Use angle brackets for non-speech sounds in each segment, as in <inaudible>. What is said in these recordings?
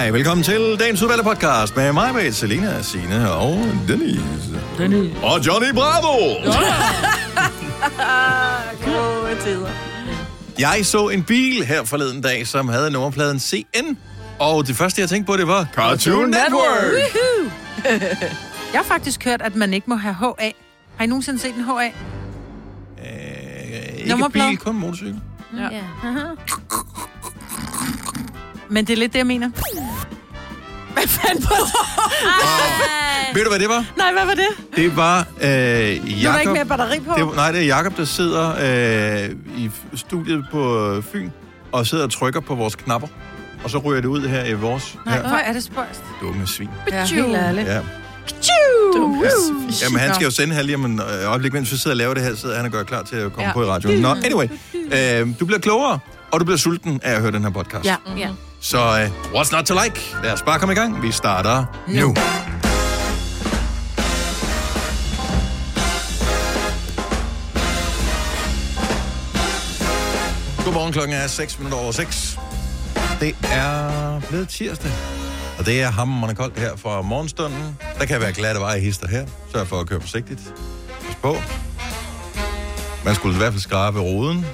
Hej, velkommen til dagens udvalgte podcast med mig, med Selina, Signe og Denise. Dennis. Og Johnny Bravo! <laughs> Gode tider. Jeg så en bil her forleden dag, som havde nummerpladen CN. Og det første, jeg tænkte på, det var Cartoon Network. <laughs> Jeg har faktisk hørt, at man ikke må have HA. Har I nogensinde set en HA? Øh, ikke Nummerplade? bil, kun motorcykel. Ja. Ja. Men det er lidt det, jeg mener. Hvad fanden på Ved du, hvad det var? Nej, hvad var det? Det var øh, Nu er der ikke Jakob. mere batteri på. Det, var- nej, det er Jakob, der sidder øh, i studiet på Fyn og sidder og trykker på vores knapper. Og så ryger det ud her i vores Nej, her. hvor er det spøjst. dumme svin. Ja, helt ærligt. Ja. Dumme Jamen, han skal jo sende her lige om en øh, øjeblik, mens vi sidder og laver det her, sidder han og gør klar til at komme ja. Ja. på i radioen. Nå, anyway. Øh, du bliver klogere, og du bliver sulten af at høre den her podcast. Ja. ja. Så øh, what's not to like? Lad os bare komme i gang. Vi starter nu. nu. Godmorgen, klokken er 6 minutter over 6. Det er blevet tirsdag, og det er hammerende koldt her fra morgenstunden. Der kan være glatte veje hister her. Sørg for at køre forsigtigt. Pas på. Man skulle i hvert fald skrabe roden,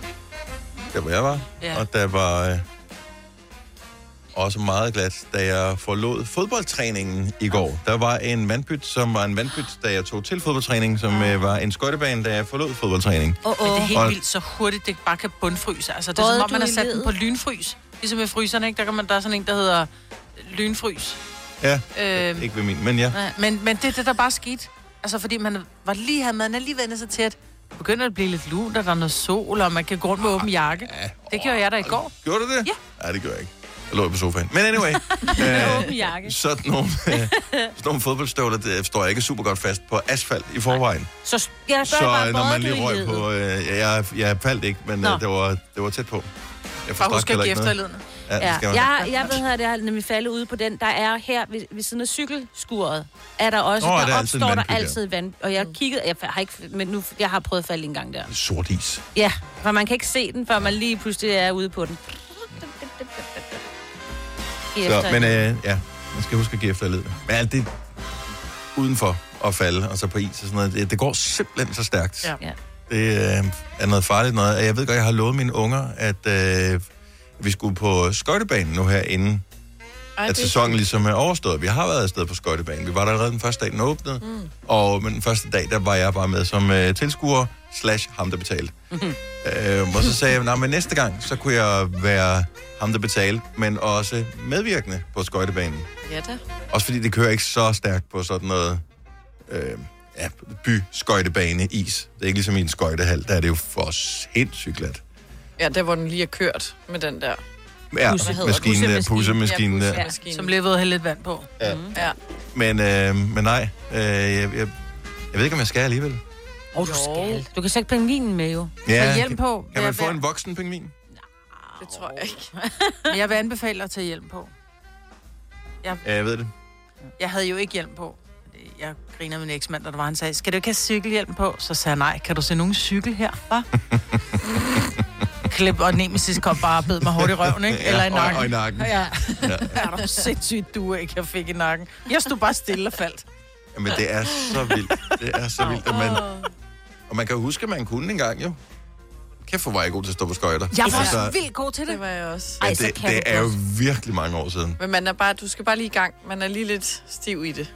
der hvor jeg var. Ja. Og der var øh, også meget glat, da jeg forlod fodboldtræningen i går. Der var en vandpyt, som var en vandpyt, da jeg tog til fodboldtræning, som øh, var en skøjtebane, da jeg forlod fodboldtræning. Oh, Men det er oh. helt Og- vildt så hurtigt, det bare kan bundfryse. Altså, det er Både som om, man har sat den på lynfrys. Ligesom med fryserne, ikke? Der, kan man, der er sådan en, der hedder lynfrys. Ja, Øhm, ikke ved min, men ja. Nej, men, men det er det, der bare skete. Altså, fordi man var lige, havde man er lige vendt sig til, at det begynder at blive lidt lunt, og der er noget sol, og man kan gå rundt med åben jakke. Ja, Det gjorde jeg da i går. Gjorde du det? Ja. Nej, det gjorde jeg ikke. Jeg lå på sofaen. Men anyway, <laughs> øh, sådan nogle, øh, sådan nogle fodboldstøvler, det står jeg ikke super godt fast på asfalt i forvejen. Så ja, Så bare øh, når man lige røg på... Øh, jeg, jeg faldt ikke, men Nå. øh, det, var, det var tæt på. Jeg husk at heller ikke noget. Ja, det Ja, jeg, jeg ved her, det har nemlig faldet ude på den. Der er her ved, ved siden af cykelskuret, er der også, oh, der der, er opstår der. altid vand. Og jeg kiggede, jeg har ikke, men nu, jeg har prøvet at falde en gang der. Sort is. Ja, for man kan ikke se den, før man lige pludselig er ude på den. <laughs> Så, men øh, ja, man skal huske at give efterled. Men alt det udenfor at falde, og så på is og sådan noget, det, det går simpelthen så stærkt. Ja. Ja. Det øh, er noget farligt noget. Jeg ved godt, jeg har lovet mine unger, at øh, vi skulle på skøjtebanen nu her, inden Ej, at sæsonen ligesom er overstået. Vi har været afsted på skøjtebanen. Vi var der allerede den første dag, den åbnede. Mm. Og men den første dag, der var jeg bare med som øh, tilskuer, slash ham, der betalte. Mm-hmm. Øh, og så sagde jeg, nej, men næste gang, så kunne jeg være ham, der betalte, men også medvirkende på skøjtebanen. Ja da. Også fordi det kører ikke så stærkt på sådan noget øh, ja, by-skøjtebane is. Det er ikke ligesom i en skøjtehal, der er det jo for sindssygt glat. Ja, der hvor den lige er kørt med den der. Ja, maskinen, pussemaskinen ja, pussemaskinen. Som lige ved at lidt vand på. Ja. Ja. Men, øh, men nej, øh, jeg, jeg, jeg ved ikke, om jeg skal alligevel. Åh, oh, du skal. Du kan sætte pengvinen med, jo. Ja, hjelm kan, på. kan man få en voksen pingvin? Det tror jeg ikke. <laughs> Men jeg vil anbefale at tage hjelm på. Ja, jeg ved det. Jeg havde jo ikke hjelm på. Jeg griner med min eksmand, da der var, han sagde, skal du ikke have cykelhjelm på? Så sagde jeg, nej, kan du se nogen cykel her, hva? <laughs> Klip og Nemesis kom bare og bed mig hårdt i røven, ikke? Eller i og, nakken. og i nakken. Ja. ja. <laughs> Er du sindssygt, du ikke, jeg fik i nakken. Jeg stod bare stille og faldt. Jamen, det er så vildt. Det er så vildt, at man... Og man kan jo huske, at man kunne engang, jo. Kæft, hvor var jeg god til at stå på skøjter. Jeg var Altså, så vildt god til Det det. var jeg også. Ej, det, det er jo virkelig mange år siden. Men man er bare, du skal bare lige i gang. Man er lige lidt stiv i det.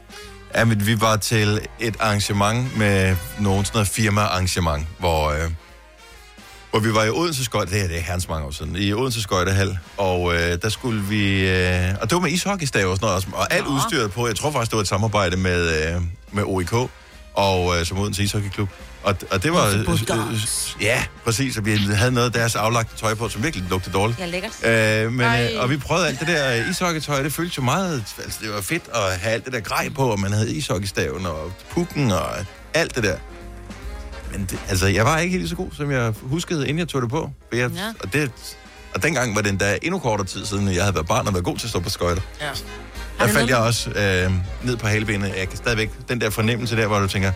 Ja, men vi var til et arrangement med nogen sådan noget firma-arrangement, hvor, øh, hvor vi var i Odense Skøjte, det er, det er herrens mange år siden, i Odense Skøjtehal, og øh, der skulle vi, øh, og det var med ishockeystav og sådan noget, også, og alt udstyret på, jeg tror faktisk, det var et samarbejde med, øh, med OIK, og øh, som Odense Ishockeyklub. Og, og det var... Øh, øh, ja, præcis, og vi havde noget af deres aflagte tøj på, som virkelig lugtede dårligt. Ja, lækkert. Øh, men, Ej. øh, og vi prøvede alt det der ishockeytøj, det føltes jo meget, altså det var fedt at have alt det der grej på, og man havde ishockeystaven og pukken og alt det der. Men det, altså, jeg var ikke helt så god, som jeg huskede, inden jeg tog det på. For jeg, Ja. og, det, og dengang var det endda endnu kortere tid siden, jeg havde været barn og været god til at stå på skøjter. Ja. Der faldt jeg også øh, ned på halbenet. Jeg kan stadigvæk, den der fornemmelse der, hvor du tænker,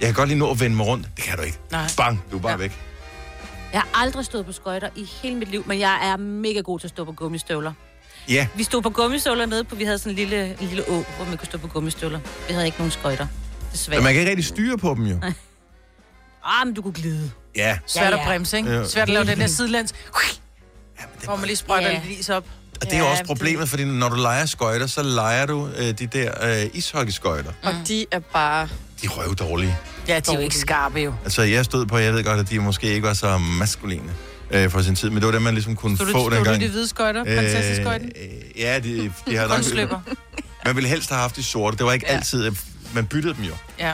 jeg kan godt lige nå at vende mig rundt. Det kan du ikke. Nej. Bang, du er bare Ja. væk. Jeg har aldrig stået på skøjter i hele mit liv, men jeg er mega god til at stå på gummistøvler. Ja, Vi stod på gummistøvler nede på, vi havde sådan en lille, en lille å, hvor man kunne stå på gummistøvler. Vi havde ikke nogen skøjter, desværre. men man kan ikke rigtig styre på dem jo. <laughs> Ah, men du kunne glide. Ja, Svært Ja, at ja. bremse, ikke? Ja. Svært at lave den der <laughs> sidelands. Hvor man lige sprøjter Ja. lidt is op. og det er Ja, også det- problemet, fordi når du leger skøjter, så leger du øh, de der øh, ishockeyskøjter. Og de er bare... De er røv dårlige. Ja, de er jo ikke skarpe jo. Altså, jeg stod på, jeg ved godt, at de måske ikke var så maskuline øh, for sin tid, men det var det, man ligesom kunne Stod du, få stod du dengang. i de hvide skøjter? Prinsesseskøjten? Øh, ja, de, de har nok... Kunstsløber. <laughs> Man ville helst have haft de sorte. Det var ikke ja. Altid... Man byttede dem jo. Ja.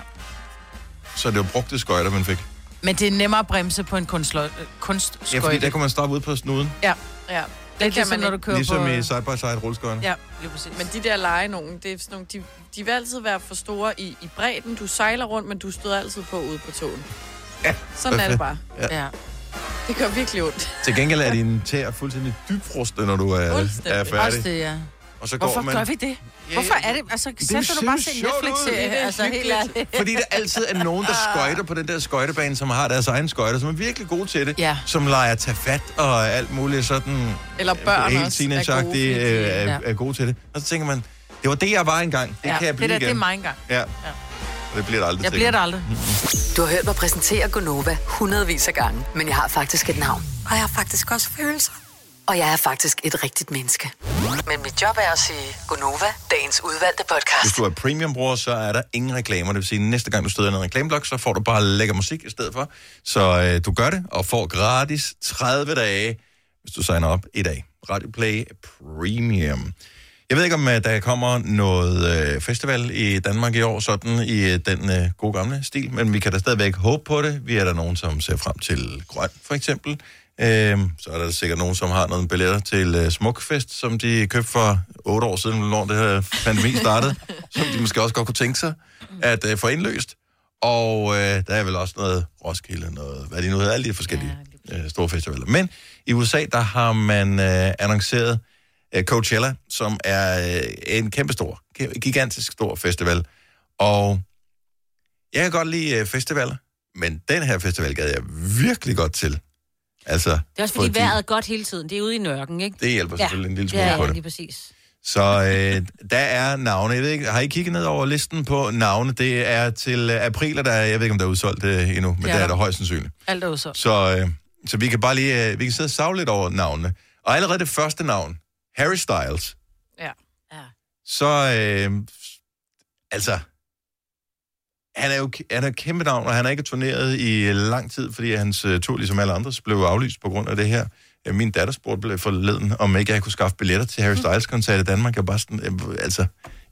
Så det var brugte skøjter, man fik. Men det er nemmere at bremse på en kunstlø- øh, Ja, fordi kunstskøjte. der kunne man stoppe ud på snuden. Ja, Ja, det er kan ligesom, man når du kører Ligesom på... i side-by-side rulleskøjter. Ja, lige præcis. Men de der lege nogen, det er sådan nogle, de, de vil altid være for store i, i bredden. Du sejler rundt, men du støder altid på ude på togen. Ja, Sådan er det bare. Ja. Det gør virkelig ondt. Til gengæld er dine tæer fuldstændig dybfrostet, når du er, er Også færdig. det, ja. Og så går Hvorfor man... gør vi det? Hvorfor er det? Altså, sæt du bare sindssygt en. Netflix-serie. Det er Altså, helt ærligt. Fordi der altid er nogen, der <laughs> skøjter på den der skøjtebane, som har deres egen skøjter, som er virkelig gode til det. Ja. Som leger tage fat og alt muligt sådan... Eller børn helt også er gode, øh, er, ja. er gode til det. Og så tænker man, det var det, jeg var engang. Det ja. kan jeg blive det, der, det er igen. mig engang. Ja. Og det bliver det aldrig Jeg til bliver igen. der aldrig. Du har hørt mig præsentere Gonova hundredvis af gange, men jeg har faktisk et navn. Og jeg har faktisk også følelser. Og jeg er faktisk et rigtigt menneske. Men mit job er at sige Gonova, dagens udvalgte Hvis podcast. du er premium-bruger, så er der ingen reklamer. Det vil sige, at næste gang du støder en reklameblok, så får du bare lækker musik i stedet for. Så øh, du gør det, og får gratis 30 dage, hvis du signer op i dag. Radio Play Premium. Jeg ved ikke, om øh, der kommer noget øh, festival i Danmark i år, sådan i øh, den øh, gode gamle stil, men vi kan da stadigvæk håbe på det. Vi er der nogen, som ser frem til Grøn, for eksempel. Øhm, så er der sikkert nogen, som har nogle billetter til øh, Smukfest, som de købte for otte år siden, når det her pandemi startede, <laughs> som de måske også godt kunne tænke sig at øh, få indløst. Og øh, der er vel også noget Roskilde, noget, hvad de nu hedder, alle de forskellige øh, store festivaler. Men i USA, der har man øh, annonceret øh, Coachella, som er øh, en kæmpestor, gi- gigantisk stor festival. Og jeg kan godt lide øh, festivaler, men den her festival gad jeg virkelig godt til. Altså, Det er også fordi fordi vejret er godt hele tiden. Det er ude i nørken, ikke? Det hjælper selvfølgelig en lille smule ja, på ja, det. lige præcis. Så øh, der er navne. Jeg ved ikke, har I kigget ned over listen på navne? Det er til øh, april, og der er, jeg ved ikke, om der er udsolgt øh, endnu, men Ja. ja. der er der højst sandsynligt. Alt er så. Så, øh, så vi kan bare lige, øh, vi kan sidde og savle lidt over navnene. Og allerede det første navn, Harry Styles, Ja. Ja. så, øh, altså, han er jo han er et kæmpe navn, og han har ikke turneret i lang tid, fordi hans øh, tur, ligesom alle andres, blev aflyst på grund af det her. Øh, Min datter spurgte blev forleden, om ikke jeg kunne skaffe billetter til Harry Styles-koncert i Danmark. Jeg bare sådan, øh, altså,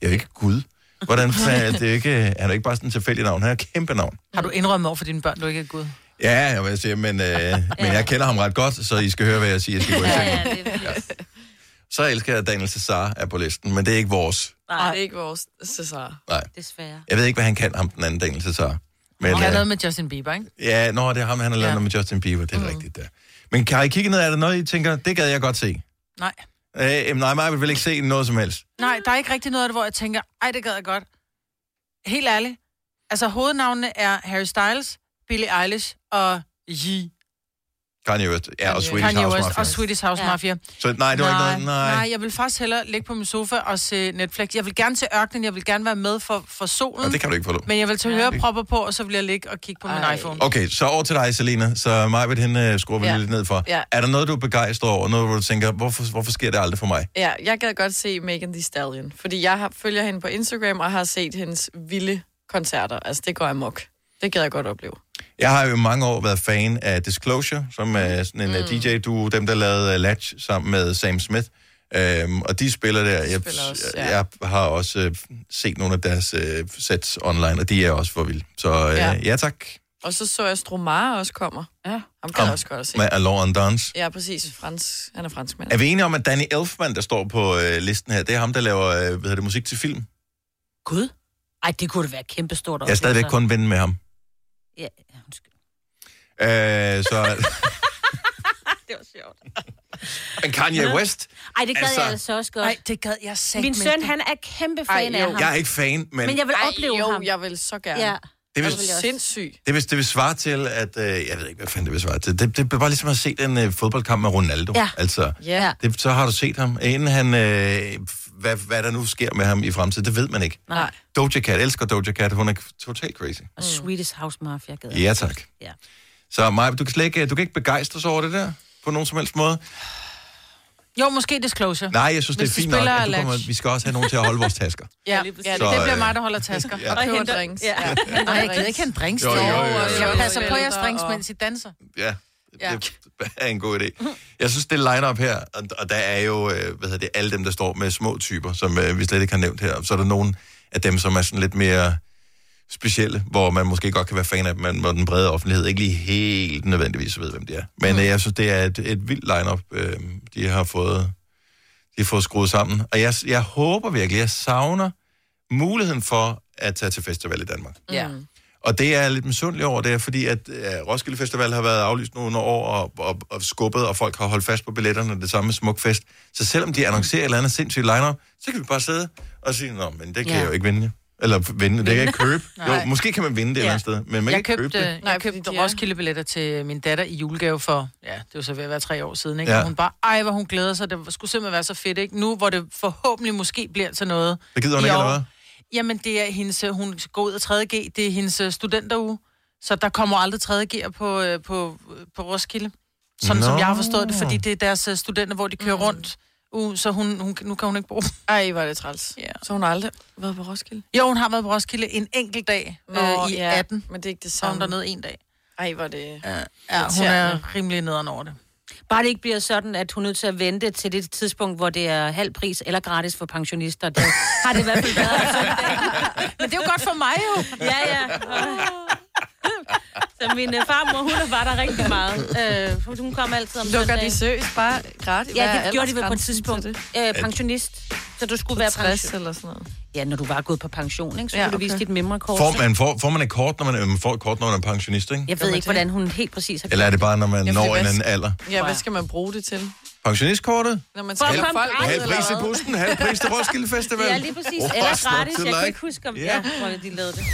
jeg er jo ikke Gud. Hvordan <laughs> fanden- det er ikke, han er ikke bare sådan en tilfældig navn, han er et kæmpe navn. Har du indrømmet over for dine børn, du ikke er Gud? Ja, jeg vil sige, men, øh, <laughs> men jeg kender ham ret godt, så I skal høre, hvad jeg siger. Jeg skal gå i Ja, ja, det er ja. Så elsker jeg, at Daniel Cesar er på listen, men det er ikke vores. Nej, det er ikke vores Cesar. Nej, desværre. jeg ved ikke, hvad han kan, ham den anden Daniel Cesar. Men, Han har øh, noget med Justin Bieber, ikke? ja, nå, det er ham, han har lavet Ja. noget med Justin Bieber, det er mm. rigtigt der. Men kan I kigge ned, er der noget, I tænker, det gad jeg godt se? Nej. Øh, nej, mig vil ikke se noget som helst. Nej, der er ikke rigtig noget af det, hvor jeg tænker, ej, det gad jeg godt. Helt ærligt. Altså, hovednavnene er Harry Styles, Billie Eilish og Yee. Kanye West, ja, og Swedish Kanye House West Mafia. og Swedish House Ja. Mafia. Så nej, det var nej, ikke noget, nej. nej, jeg vil faktisk hellere ligge på min sofa og se Netflix. Jeg vil gerne til ørkenen, jeg vil gerne være med for, for solen. Nå, det kan du ikke få lov. Men jeg vil tage hørepropper på, og så vil jeg ligge og kigge på min Ej. iPhone. Okay, så over til dig, Selina. Så mig ved hende skruer vi Ja. lidt ned for. Ja. Er der noget, du er begejstret over? Noget, hvor du tænker, hvorfor, hvorfor sker det aldrig for mig? Ja, jeg gad godt se Megan Thee Stallion, fordi jeg har, følger hende på Instagram og har set hendes vilde koncerter. Altså, det går amok. Det gad jeg godt opleve. Jeg har jo i mange år været fan af Disclosure, som er sådan en mm. DJ-duo, dem der lavede uh, Latch sammen med Sam Smith. Um, og de spiller der. Jeg, spiller også, ja. jeg har også uh, set nogle af deres uh, sets online, og de er også for vilde. Så uh, ja. Ja. tak. Og så så jeg Stromare også kommer. Ja. Ham kan Om- jeg også godt at se. Med Alon and Dance. Ja, præcis. Frans. Han er franskmand. Er vi enige om, at Danny Elfman, der står på uh, listen her, det er ham, der laver uh, hvad hedder det, musik til film? Gud. Ej, det kunne da være kæmpestort. Jeg er stadigvæk kun ven med ham. Ja, ja, undskyld. Uh, så... <laughs> Det var sjovt. Men Kanye West, Ej, det gad Altså- jeg altså også godt. Nej, det gad jeg sagt Min søn, han er kæmpe fan Ej, af jo. ham. jeg er ikke fan, men... Men jeg vil Ej, opleve jo, ham. jeg vil så gerne. Ja. Det vil, Sindssygt. det vil, det vil svare til, at... Øh, jeg ved ikke, hvad fanden det vil svare til. Det, det er bare ligesom at se en øh, fodboldkamp med Ronaldo. Ja. Altså, Ja. det, så har du set ham. Inden han... Øh, hvad, hvad der nu sker med ham i fremtiden, det ved man ikke. Nej. Doja Cat, elsker Doja Cat. Hun er totalt crazy. Og Swedish House Mafia gad jeg. Ja, tak. Ja. Så Maja, du kan slet ikke, du kan ikke begejstres over det der? På nogen som helst måde? Jo, måske Disclosure. Nej, jeg synes, Hvis det er fint nok. spiller At du kommer, vi skal også have nogen til at holde vores tasker. <laughs> Ja, ja det, Så, det bliver øh, mig, der holder tasker. ja. Og Køber henter- drinks. Ja. Nej, jeg gider ikke have en drinks. Jo, jo, jo, jo, jo. Jeg passer på jeres drinks, og- mens I danser. Ja, Ja. det er en god idé. Jeg synes, det line-up her, og, og der er jo, øh, hvad hedder det, alle dem, der står med små typer, som øh, vi slet ikke har nævnt her. Så er der nogle af dem, som er sådan lidt mere specielle, hvor man måske godt kan være fan af dem, men hvor den brede offentlighed ikke lige helt nødvendigvis ved, hvem de er. Men øh, jeg synes, det er et, et vildt line-up, øh, de har fået, de har fået skruet sammen. Og jeg, jeg håber virkelig, jeg savner muligheden for at tage til festival i Danmark. Ja. Og det er jeg lidt misundelig over, det er fordi, at uh, Roskilde Festival har været aflyst nogle år og, og, og skubbet, og folk har holdt fast på billetterne, det samme med Smukfest. Så selvom de annoncerer et eller andet sindssygt line så kan vi bare sidde og sige, nå, men det kan Ja. ja. jeg jo ikke vinde. Eller vinde, det kan jeg ikke <laughs> købe. jo, måske kan man vinde det et Ja. eller andet sted, men man Jeg kan ikke købe købte, det. jeg købte er- Roskilde-billetter til min datter i julegave for, ja, det var så ved at være tre år siden, ikke? Ja. Ja. Og hun bare, ej, hvor hun glæder sig, det skulle simpelthen være så fedt, ikke? Nu, hvor det forhåbentlig måske bliver til noget. Det gider hun ikke, år. eller hvad? Jamen, det er hendes, øh, hun går ud af 3.G, det er hendes øh, studenteruge, så der kommer aldrig 3.G'er på, øh, på, på Roskilde. Sådan Nå. som jeg har forstået det, fordi det er deres øh, studenter, hvor de kører mm. rundt. Uh, så hun, hun, nu kan hun ikke bruge dem. Ej, var det træls. Ja. Så hun har aldrig været på Roskilde? Jo, hun har været på Roskilde en enkelt dag øh, i 18. Men det er ikke det Så er hun samme. dernede en dag. Ej, var det... Ja, ja hun er rimelig nederen over det. Bare det ikke bliver sådan, at hun er nødt til at vente til det tidspunkt, hvor det er halv pris eller gratis for pensionister. Det har det i hvert fald været. <laughs> Men det er jo godt for mig jo. Ja, ja. Så min øh, farmor, hun bare der rigtig meget. Øh, hun kom altid om Lukker de seriøst bare gratis? Ja, det gjorde de vel på et tidspunkt. Øh, pensionist. Så du skulle være 60 pension. eller sådan noget. Ja, når du var gået på pension, ikke? så Ja, skulle du vise okay. dit memrekort. Får man, får, får man et kort, når man, man får et kort, når man er pensionist, ikke? Jeg ved ikke, det? hvordan hun helt præcis har Eller er det bare, når man Ja, når en hvad- anden alder? Ja, hvad skal man bruge det til? Pensionistkortet? Når man skal komme folk Halv pris hvad? bussen, halv pris til Roskilde Festival. Ja, lige præcis. Oh, Eller gratis. Jeg kan ikke huske, om Ja. ja. hvor de lavede det.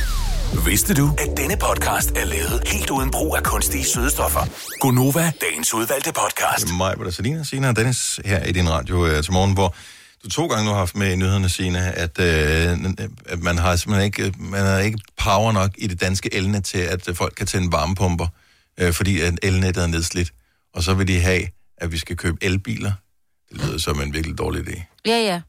Vidste du, at denne podcast er lavet helt uden brug af kunstige sødestoffer? Gonova, dagens udvalgte podcast. mig, hvor der Selina, Sina og Dennis her i din radio øh, til morgen, hvor du to gange nu har haft med i nyhederne, Sina, at, øh, at man har simpelthen ikke, øh, man har ikke power nok i det danske elnet til, at øh, folk kan tænde varmepumper, øh, fordi at elnettet er nedslidt. Og så vil de have, at vi skal købe elbiler. Det lyder som en virkelig dårlig idé. Ja, ja.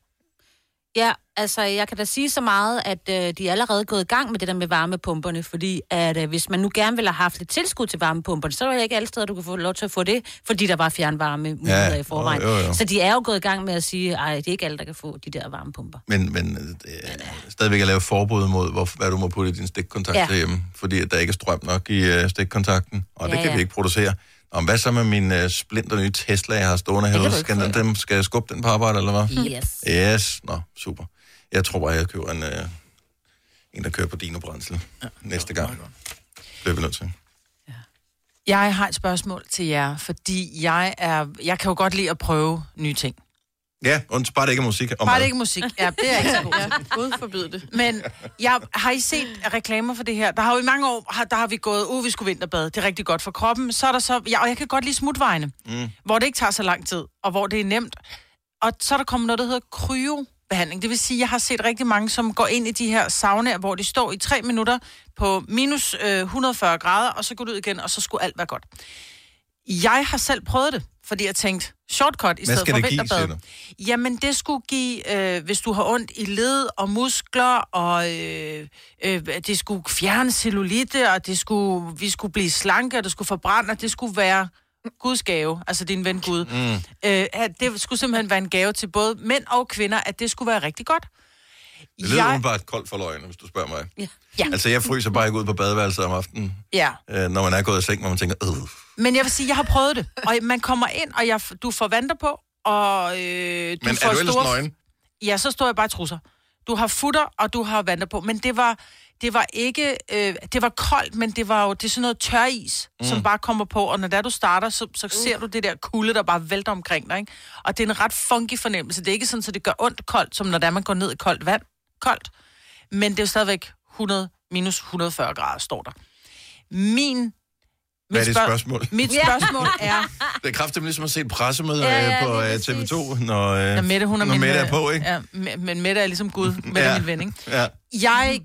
Ja, altså, jeg kan da sige så meget, at øh, de er allerede gået i gang med det der med varmepumperne, fordi at øh, hvis man nu gerne ville have haft lidt tilskud til varmepumperne, så er det ikke alle steder, du kan få lov til at få det, fordi der var fjernvarme muligheder Ja, i forvejen. jo, jo, jo. Så de er jo gået i gang med at sige, at det er ikke alle, der kan få de der varmepumper. Men, men øh, det stadigvæk at lave forbud mod, hvor, hvad du må putte i din stikkontakt ja. Derhjemme, fordi at der ikke er strøm nok i øh, stikkontakten, og det Ja, kan ja. vi ikke producere. Om hvad så med min øh, splinter nye Tesla, jeg har stående herude? Skal, den, dem, skal jeg skubbe den på arbejde, eller hvad? Yes. Yes, nå, super. Jeg tror bare, jeg køber en, øh, en der kører på dino brændsel ja, næste gang. Det er vi nødt til. Jeg har et spørgsmål til jer, fordi jeg er, jeg kan jo godt lide at prøve nye ting. Ja, und, bare det ikke er musik. Og Bare mad. det ikke er musik. Ja, det er ikke så god til. Ja, Gud forbyde det. Men jeg, har I set reklamer for det her? Der har jo i mange år, har, der har vi gået, uh, vi skulle vinterbade. Det er rigtig godt for kroppen. Så er der så, ja, og jeg kan godt lide smutvejene, mm. hvor det ikke tager så lang tid, og hvor det er nemt. Og så er der kommet noget, der hedder kryobehandling. Det vil sige, jeg har set rigtig mange, som går ind i de her saunaer, hvor de står i tre minutter på minus øh, 140 grader, og så går du ud igen, og så skulle alt være godt. Jeg har selv prøvet det, fordi jeg tænkte, shortcut i stedet for vinterbad. Jamen, det skulle give, øh, hvis du har ondt i led og muskler, og øh, øh, det skulle fjerne cellulite, og det skulle, vi skulle blive slanke, og det skulle forbrænde, og det skulle være Guds gave, altså din ven Gud. Mm. Øh, at det skulle simpelthen være en gave til både mænd og kvinder, at det skulle være rigtig godt. Det lyder jeg... bare koldt for løgn, hvis du spørger mig. Ja. Ja. Altså, jeg fryser bare ikke ud på badeværelset om aftenen, Ja, øh, når man er gået i seng, hvor man tænker, øh. men jeg vil sige, jeg har prøvet det, og man kommer ind, og jeg, du får vanter på, og øh, du Men får er du ellers store... nøgen? Ja, så står jeg bare i trusser. Du har futter, og du har vanter på. Men det var, det var ikke... Øh, det var koldt, men det var jo det er sådan noget tøris, mm. som bare kommer på. Og når der du starter, så, så ser du det der kulde, der bare vælter omkring dig. Ikke? Og det er en ret funky fornemmelse. Det er ikke sådan, at det gør ondt koldt, som når der man går ned i koldt vand. Koldt. Men det er jo stadigvæk 100 minus 140 grader, står der. Min... Hvad er spørg- spørgsmål? Mit spørgsmål er, <laughs> Det er kraftigt ligesom at se et pressemøde Ja, ja, ja, på lige øh, præcis. TV2, når, øh, når Mette, hun er når min... Mette er øh, på, ikke? Ja, me- men Mette er ligesom Gud. Mette er Ja. min ven, ikke? Ja. Jeg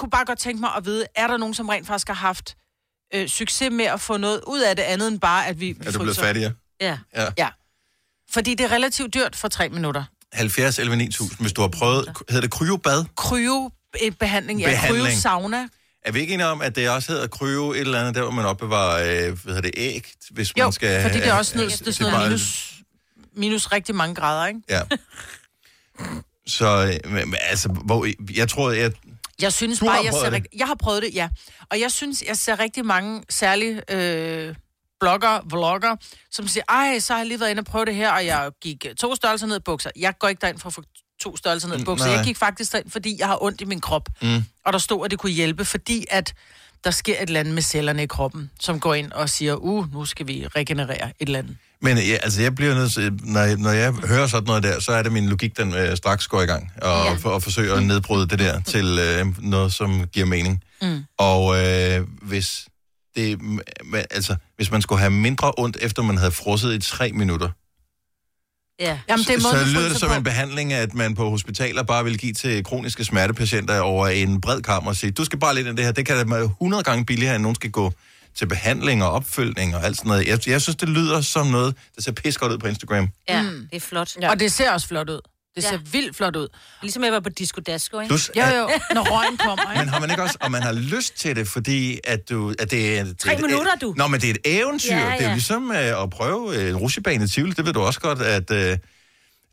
kunne bare godt tænke mig at vide, er der nogen, som rent faktisk har haft øh, succes med at få noget ud af det andet end bare, at vi, vi Er du blevet fattigere? Ja. Ja. Fordi det er relativt dyrt for tre minutter. 70 11 9000, hvis du har prøvet, hedder det kryobad? Kryo-behandling, ja. Behandling. Kryo-sauna. Er vi ikke enige om, at det også hedder kryo et eller andet, der hvor man opbevarer, øh, hvad hedder det, æg, hvis Jo, man skal... fordi det er også noget, det er sådan noget minus, minus rigtig mange grader, ikke? Ja. Så, øh, men, altså, hvor, jeg tror, jeg, Jeg synes Du bare, har jeg ser det? Jeg har prøvet det, ja. Og jeg synes, jeg ser rigtig mange særlige øh, blogger, vlogger, som siger, ej, så har jeg lige været inde og prøve det her, og jeg gik øh, to størrelser ned i bukser. Jeg går ikke derind for at få to størrelser ned i Mm, bukser. nej. Jeg gik faktisk derind, fordi jeg har ondt i min krop. Mm. Og der stod, at det kunne hjælpe, fordi at der sker et eller andet med cellerne i kroppen, som går ind og siger, uh, nu skal vi regenerere et eller andet. Men ja, altså, jeg bliver nødt til, når jeg, når jeg hører sådan noget der, så er det min logik, den øh, straks går i gang, og, ja. For, at forsøge at nedbryde det der til øh, noget, som giver mening. Mm. Og øh, hvis det, altså, hvis man skulle have mindre ondt, efter man havde frosset i tre minutter, Ja. Jamen, det er så, så lyder det som på. en behandling, at man på hospitaler bare vil give til kroniske smertepatienter over en bred kamp og sige, du skal bare lidt ind i det her. Det kan da være 100 gange billigere, end nogen skal gå til behandling og opfølgning og alt sådan noget. Jeg, jeg synes, det lyder som noget, der ser pis godt ud på Instagram. ja, det er flot. Ja. Og det ser også flot ud. Det ser Ja. vildt flot ud. Ligesom jeg var på Disco Dasko, ikke? Plus, Jo, jo, når røgen kommer, ikke? Men har man ikke også, og man har lyst til det, fordi at du... At det er, det Tre et- minutter, du. Nå, men det er et eventyr. Ja, Det er jo ja. ligesom øh, at prøve øh, en rutsjebane i Tivoli. Det ved du også godt, at øh,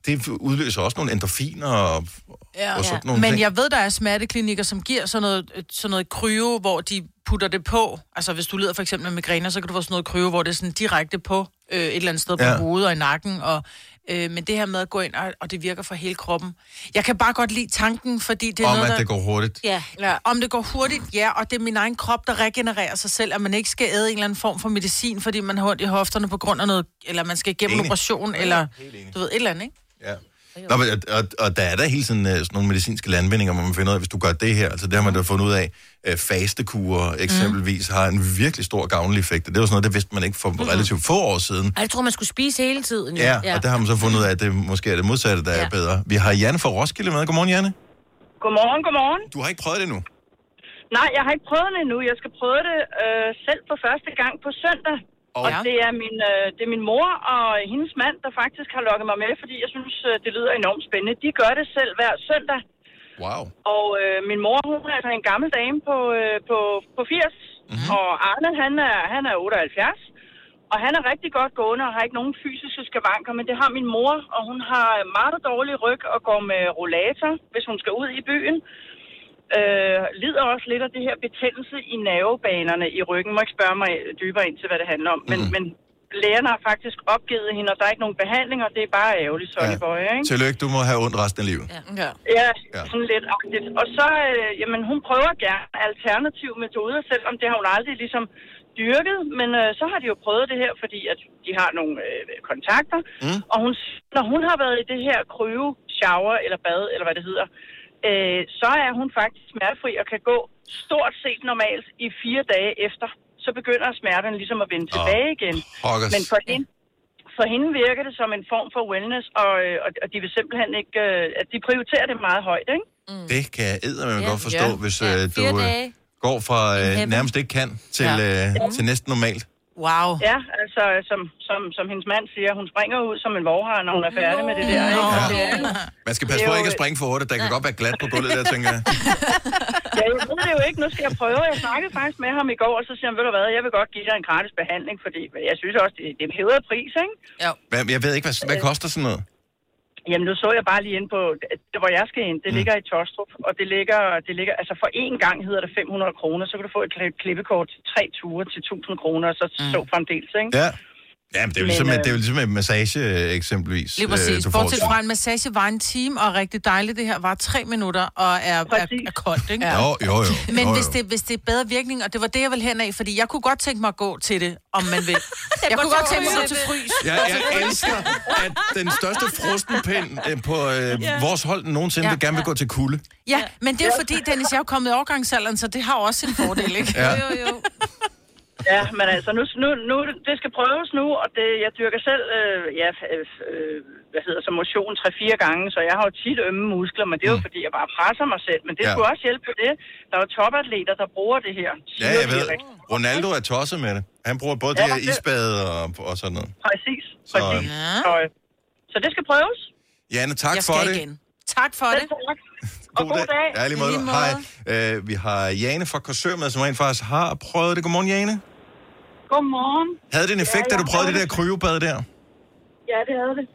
det udløser også nogle endorfiner og, Ja. og sådan nogle Men ting. jeg ved, der er smerteklinikker, som giver sådan noget, øh, sådan noget kryo, hvor de putter det på. Altså, hvis du lider for eksempel med migræner, så kan du få sådan noget kryo, hvor det er sådan direkte på øh, et eller andet sted på Ja. hovedet og i nakken. Og, øh, men det her med at gå ind, og, og det virker for hele kroppen. Jeg kan bare godt lide tanken, fordi det er Om, noget, at der... det går hurtigt. Ja. Ja, om det går hurtigt, ja, og det er min egen krop, der regenererer sig selv, at man ikke skal æde en eller anden form for medicin, fordi man har ondt i hofterne på grund af noget, eller man skal igennem en operation, eller du ved, et eller andet, ikke? Ja. Nå, men, og, og der er der hele tiden uh, sådan nogle medicinske landvindinger, hvor man finder ud af, hvis du gør det her, altså det har man da fundet ud af, uh, fastekurer eksempelvis mm. har en virkelig stor gavnlig effekt. Og Det var sådan noget, det vidste man ikke for relativt få år siden. Ej, jeg tror, man skulle spise hele tiden. jo. Ja, ja, og der har man så fundet ud af, at det måske er det modsatte, der ja. er bedre. Vi har Janne fra Roskilde med. Godmorgen, Janne. Godmorgen, godmorgen. Du har ikke prøvet det endnu. Nej, jeg har ikke prøvet det endnu. Jeg skal prøve det øh, selv for første gang på søndag. Og- Og Ja. det er, min, øh, det er min mor og hendes mand, der faktisk har lukket mig med, fordi jeg synes, øh, det lyder enormt spændende. De gør det selv hver søndag. Wow. Og øh, min mor, hun er altså en gammel dame på, øh, på, på 80. Mm-hmm. Og Arne, han er, han er 78. Og han er rigtig godt gående og har ikke nogen fysiske skavanker, men det har min mor, og hun har meget dårlig ryg og går med rollator, hvis hun skal ud i byen. Øh, lider også lidt af det her betændelse i nervebanerne i ryggen. Må ikke spørge mig dybere ind til, hvad det handler om. Men, Mhm. men lægerne har faktisk opgivet hende, og der er ikke nogen behandling, og det er bare ærgerligt, Sonny ja. Boy, ikke? Tillykke, du må have ondt resten af livet. Ja. Ja. Ja, Ja. ja, sådan lidt agtigt. Og så, øh, jamen, hun prøver gerne alternative metoder, selvom det har hun aldrig ligesom dyrket. Men øh, så har de jo prøvet det her, fordi at de har nogle øh, kontakter. Mm. Og hun, når hun har været i det her kryve, shower eller bad, eller hvad det hedder, øh, så er hun faktisk smertefri og kan gå stort set normalt i fire dage efter. Så begynder smerterne ligesom at vende tilbage igen. Pokkers. Men for hende, for hende virker det som en form for wellness, og, øh, og, og de vil simpelthen ikke, øh, at de prioriterer det meget højt, ikke? Det kan jeg eddermame Ja. godt forstå, Ja. hvis Ja, øh, du fire øh, går fra øh, nærmest ikke kan til, øh, til næsten normalt. Wow. Ja, altså, som, som, som hendes mand siger, hun springer ud som en vorhar, når hun er færdig med det der, ikke? Nå. Og Det er, Man skal passe på ikke at springe for hurtigt. Der kan godt være glat på gulvet der, tænker jeg. ja, jeg ved det jo ikke, nu skal jeg prøve. Jeg snakkede faktisk med ham i går, og så siger han, ved du hvad, jeg vil godt give dig en gratis behandling, fordi jeg synes også, det, det er hævet pris, ikke? Men jeg ved ikke, hvad, hvad koster sådan noget? Jamen, nu så jeg bare lige ind på, det, hvor jeg skal ind. Det ligger i Tostrup, og det ligger, det ligger, altså for én gang hedder det 500 kroner, så kan du få et kli- klippekort til tre ture til 1000 kroner, og så mm. så fremdeles, ikke? Ja. Ja, men det er jo Men, ligesom, øh, det er jo ligesom en massage øh, eksempelvis. Lige præcis. får Bortset til. fra en massage var en time, og rigtig dejligt. Det her var tre minutter, og er, er, Præcis. er koldt, ikke? Jo, jo, jo. Men jo, hvis jo. det, hvis det er bedre virkning, og det var det, jeg ville hen af, fordi jeg kunne godt tænke mig at gå til det, om man vil. <laughs> jeg kunne godt tænke mig at gå til frys. Ja, jeg elsker, at den største frostenpind øh, på øh, vores hold nogensinde Ja. vil gerne vil gå til kulde. Ja, men det er jo fordi, Dennis, jeg er kommet i overgangsalderen, så det har også en fordel, ikke? Ja. Jo, jo. Ja, men altså, nu, nu, nu, det skal prøves nu, og det, jeg dyrker selv, øh, ja, øh, øh, hvad hedder så, motion 3-4 gange, så jeg har jo tit ømme muskler, men det er jo fordi, jeg bare presser mig selv. Men det Ja. skulle også hjælpe på det. Der er jo topatleter, der bruger det her. Ja, jeg ved. rigtig. Ronaldo er tosset med det. Han bruger både Ja, det her det- isbade og, og sådan noget. Præcis, Så, præcis. Ja. Så, øh, så det skal prøves. Janne, tak Jeg for det. igen. Tak for det. Selv tak. <laughs> Og god dag. Ja, lige måde. Lige måde. Hej. Øh, vi har Jane fra Korsør med, som rent faktisk har prøvet det. Godmorgen, Jane. Godmorgen. Havde det en effekt, Ja, da du prøvede det der kryobad der? Ja, det havde det.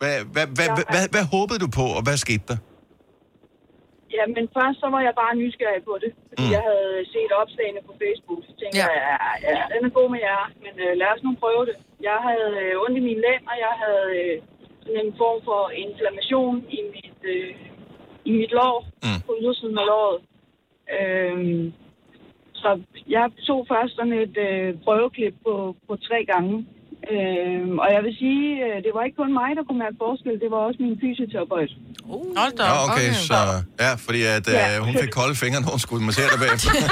Hvad, hvad, hvad, hvad, hvad, hvad håbede du på, og hvad skete der? Ja, men først så var jeg bare nysgerrig på det, fordi Mm. jeg havde set opslagene på Facebook. Så tænkte Ja. ja. jeg, ja, ja, den er god med jer, men øh, lad os nu prøve det. Jeg havde øh, ondt i min lænd, og jeg havde øh, sådan en form for inflammation i mit, øh, i mit lår, Mm. på ydersiden af låret. Øhm, så jeg tog først sådan et øh, prøveklip på, på tre gange. Øhm, og jeg vil sige, øh, det var ikke kun mig, der kunne mærke forskel, det var også min fysioterapeut. Hold da Ja, op. okay, så... Ja, fordi at, øh, Ja. hun fik kolde fingre, når hun skulle massere dig bagefter. <laughs>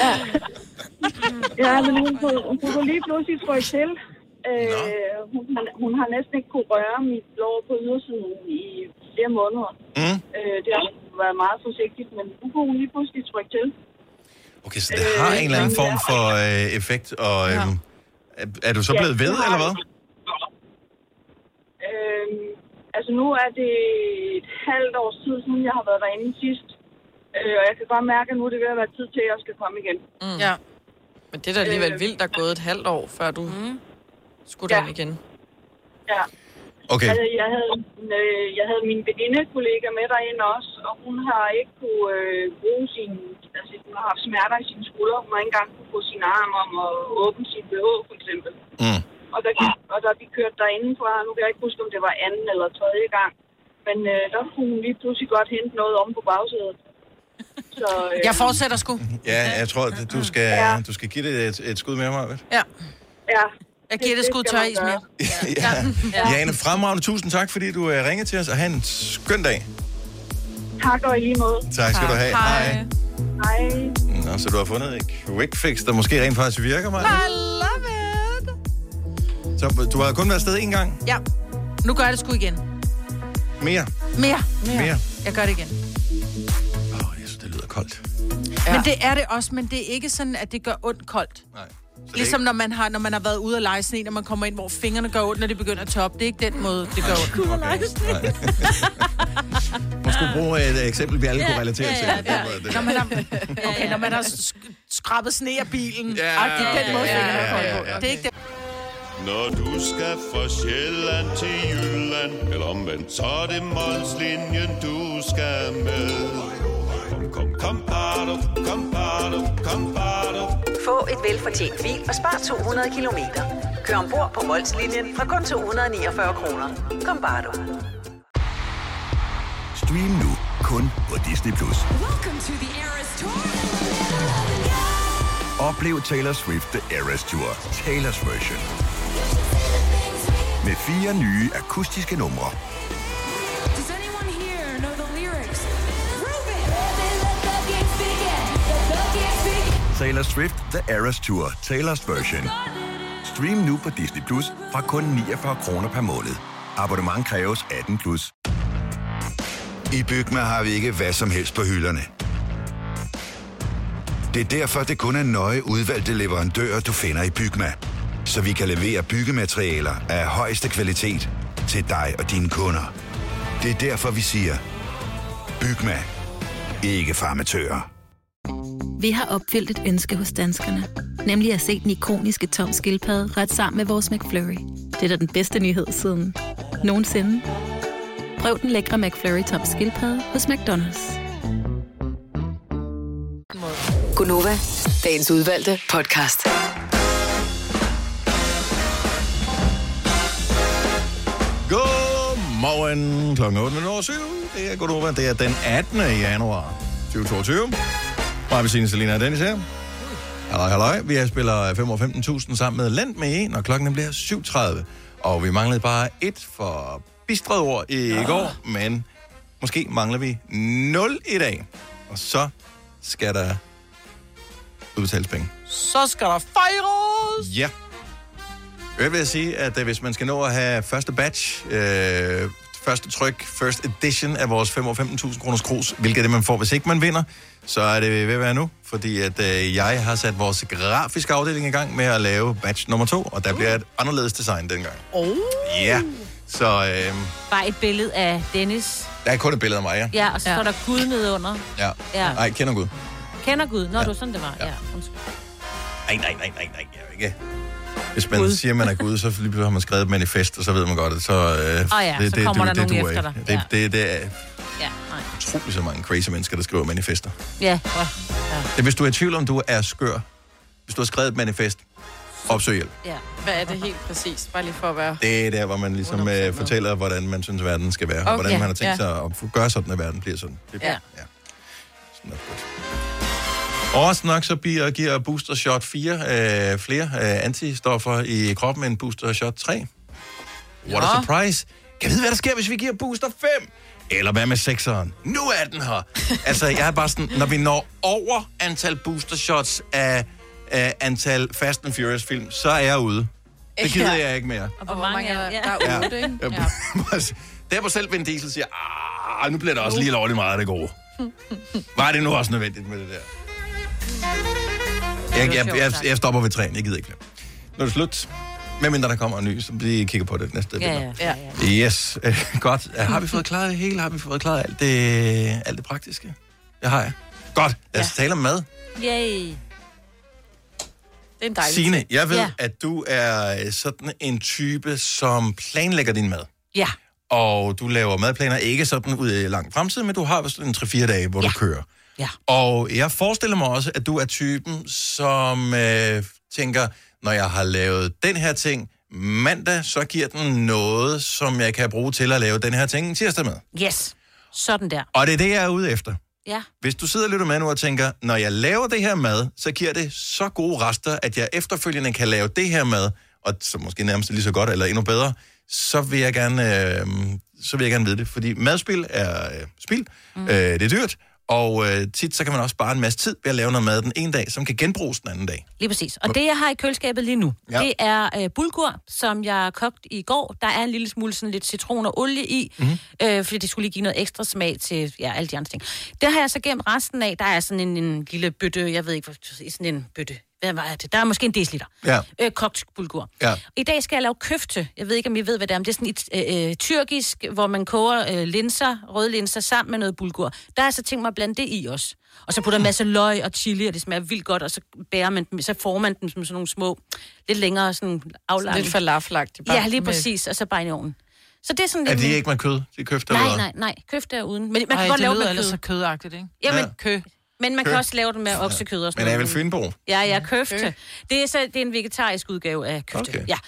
<laughs> Ja, men hun kunne, hun kunne lige pludselig trykke til. Øh, hun, har- hun har næsten ikke kunne røre mit lår på ydersiden i flere måneder. Mm. Øh, det har været meget forsigtigt, men nu kunne hun lige pludselig trykke til. Okay, så det har en eller anden form for øh, effekt, og øh, er, er du så blevet ved, det har eller hvad? Øh, altså nu er det et halvt års tid siden, jeg har været derinde sidst. Øh, og jeg kan godt mærke, at nu er det ved at være tid til, at jeg skal komme igen. Ja. Men det er da alligevel Øh. vildt, der er gået et halvt år, før du mm. skulle Ja. igen. Ja. Okay, Altså, jeg havde, øh, jeg havde min veninde-kollega med derinde også, og hun har ikke kunne øh, bruge sin... Altså, hun har haft smerter i sine skuldre. Hun har ikke engang kunne få sin arm om at åbne sin BH, for eksempel. mm. Og da, og da vi kørte derinde fra, nu kan jeg ikke huske, om det var anden eller tredje gang, men øh, der kunne hun lige pludselig godt hente noget om på bagsædet. Så, øh, Jeg fortsætter sgu. ja, jeg tror, at du skal, Ja. du skal give det et, et skud mere, Marvind. Ja. Ja, Jeg giver det det skud skal tør is mere. ja. Jane, fremragende, tusind tak, fordi du uh, ringede til os, og have en skøn dag. tak og i lige måde. Tak skal du have. Hej. Hej. Nå, så du har fundet et quick fix, der måske rent faktisk virker, mig. I love it. Så du har kun været afsted en gang. Ja. Nu gør jeg det sgu igen. Mere. Mere. Mere. Jeg gør det igen. Åh, oh, jeg synes, det lyder koldt. Ja. Men det er det også, men det er ikke sådan, at det gør ondt koldt. Nej. Det Ligesom når man har, når man har været ude at lege sne, når man kommer ind, hvor fingrene gør ondt, når de begynder at toppe. Det er ikke den måde, det gør ondt. Okay. Nej. <laughs> Hun skulle bruge et eksempel, vi alle kunne relatere til. Ja, Det det. Når man har, okay, når man har sk- skrabet sne af bilen. Ja, Ja, det er den måde, ja, fingrene ja, ja. Det er ikke det. Når du skal fra Sjælland til Jylland Eller omvendt, så er det Molslinjen, du skal med Kom, kom, bado, kom, bado, kom, bado. Få et velfortjent bil og spar 200 kilometer. Kør ombord på Molslinjen fra kun 249 kroner. Kom bare du. Stream nu kun på Disney+. Plus. Oplev Taylor Swift The Eras Tour, Taylor's version. Med fire nye akustiske numre. Taylor Swift The Eras Tour, Taylor's version. Stream nu på Disney Plus fra kun 49 kroner per måned. Abonnement kræves 18 plus. I Bygma har vi ikke hvad som helst på hylderne. Det er derfor, det kun er nøje udvalgte leverandører, du finder i Bygma. Så vi kan levere byggematerialer af højeste kvalitet til dig og dine kunder. Det er derfor, vi siger, Bygma. Ikke farmatører. Vi har opfyldt et ønske hos danskerne. Nemlig at se den ikoniske tom skildpadde ret sammen med vores McFlurry. Det er da den bedste nyhed siden nogensinde. Prøv den lækre McFlurry tom skildpadde hos McDonald's. Gunova, dagens udvalgte podcast. Godmorgen klokken 8.07. Det er Gunova, det er den 18. januar 2022. Mig, Bettine, Selina og Dennis her. Halløj, halløj. Vi har spiller 5 og 15.000 sammen med Land med en, og klokken bliver 7.30. Og vi manglede bare et for bistret ord i oh. går, men måske mangler vi 0 i dag. Og så skal der udbetales penge. Så skal der fejres! Ja. Jeg vil sige, at øh, hvis man skal nå at have første batch, øh, første tryk, first edition af vores 5 og 15.000 kroners krus, hvilket er det, man får, hvis ikke man vinder, så er det ved at være nu, fordi at øh, jeg har sat vores grafiske afdeling i gang med at lave batch nummer to, og der bliver et anderledes design dengang. Oh. Ja, så øh, Bare et billede af Dennis. der er kun et billede af mig, ja. Ja, og så Ja. står der Gud nedunder. Ja. Ja. Nej, kender Gud. Kender Gud? Nå, Ja. du sådan, det var. Ja. ja. undskyld. Nej, nej, nej, nej, nej, jeg er ikke. Hvis man Gud. siger, man er Gud, så lige pludselig har man skrevet et manifest, og så ved man godt, at så... Øh, Åh ja, så kommer der nogen duer efter dig. Det, Ja. det, det er Ja, nej. utroligt så mange crazy mennesker, der skriver manifester. Ja, Det er, hvis du er i tvivl om, du er skør, hvis du har skrevet et manifest, opsøg hjælp. ja. Hvad er det helt præcist? Bare lige for at være... Det er der, hvor man ligesom øh, fortæller, hvordan man synes, verden skal være, okay. og hvordan man har tænkt ja. sig at gøre sådan, at verden bliver sådan. Det, Ja. ja. Sådan er det godt. Overraskende nok så bliver, giver booster shot 4 øh, flere øh, antistoffer i kroppen end booster shot 3. What a Ja. surprise. Kan vi vide, hvad der sker, hvis vi giver booster 5? Eller hvad med 6'eren? Nu er den her. <laughs> altså, jeg er bare sådan, når vi når over antal booster shots af, af antal Fast and Furious film, så er jeg ude. Det gider Ja. jeg ikke mere. Og hvor mange er der, der er ude, ikke? Ja. <laughs> Der hvor selv Vin Diesel siger, ah, nu bliver der også lige lovligt meget af det gode. Var det nu også nødvendigt med det der? Jeg, jeg, jeg, jeg stopper ved træen, jeg gider ikke flere. Nu er det slut. Medmindre der kommer en ny, så vi kigger på det næste Ja, billede. ja, ja, ja. Yes, <laughs> godt. Har vi fået klaret det hele? Har vi fået klaret alt det, alt det praktiske? Det har jeg. Godt, lad os tale om mad. Yay. Det er en dejlig Signe, jeg ved, Ja. at du er sådan en type, som planlægger din mad. Ja, Og du laver madplaner ikke sådan ud i lang fremtid, men du har vist en 3-4 dage, hvor ja. Ja. du kører. Ja. Og jeg forestiller mig også, at du er typen, som øh, tænker, når jeg har lavet den her ting mandag, så giver den noget, som jeg kan bruge til at lave den her ting tirsdag med. Yes. Sådan der. Og det er det, jeg er ude efter. Ja. Hvis du sidder og lytter med nu og tænker, når jeg laver det her mad, så giver det så gode rester, at jeg efterfølgende kan lave det her mad, og så måske nærmest lige så godt eller endnu bedre, så vil jeg gerne, øh, så vil jeg gerne vide det. Fordi madspil er øh, spil, mm. øh, det er dyrt, og øh, tit så kan man også spare en masse tid ved at lave noget mad den ene dag, som kan genbruges den anden dag. Lige præcis. Og det, jeg har i køleskabet lige nu, Ja. det er øh, bulgur, som jeg kogte i går. Der er en lille smule sådan lidt citron og olie i, Mhm. mm-hmm. øh, fordi det skulle lige give noget ekstra smag til ja, alle de andre ting. Det har jeg så gemt resten af. Der er sådan en, en lille bøtte, jeg ved ikke, hvad sådan en bøtte. Hvad var det? Der er måske en deciliter. Ja. Øh, kogt bulgur. Ja. I dag skal jeg lave køfte. Jeg ved ikke, om I ved, hvad det er. Men det er sådan et øh, øh, tyrkisk, hvor man koger øh, linser, røde linser, sammen med noget bulgur. Der jeg så tænkt mig at blande det i også. Og så putter en masse løg og chili, og det smager vildt godt, og så bærer man dem, så får man dem som sådan nogle små, lidt længere sådan aflange. Lidt falafelagtigt. Ja, lige præcis, og så bare i ovnen. Så det er sådan Er lidt... det ikke med kød? De køfter Nej, eller hvad? nej, nej. Køfte er uden. Men man kan Ej, godt det lave det med kød. så kødagtigt, ikke? Jamen, Ja. Kø. Men man Kø. kan også lave det med oksekød og sådan Men er vel. Fynbo? Ja, ja, køfte. Kø. Det er, så, det er en vegetarisk udgave af køfte. Okay. Ja.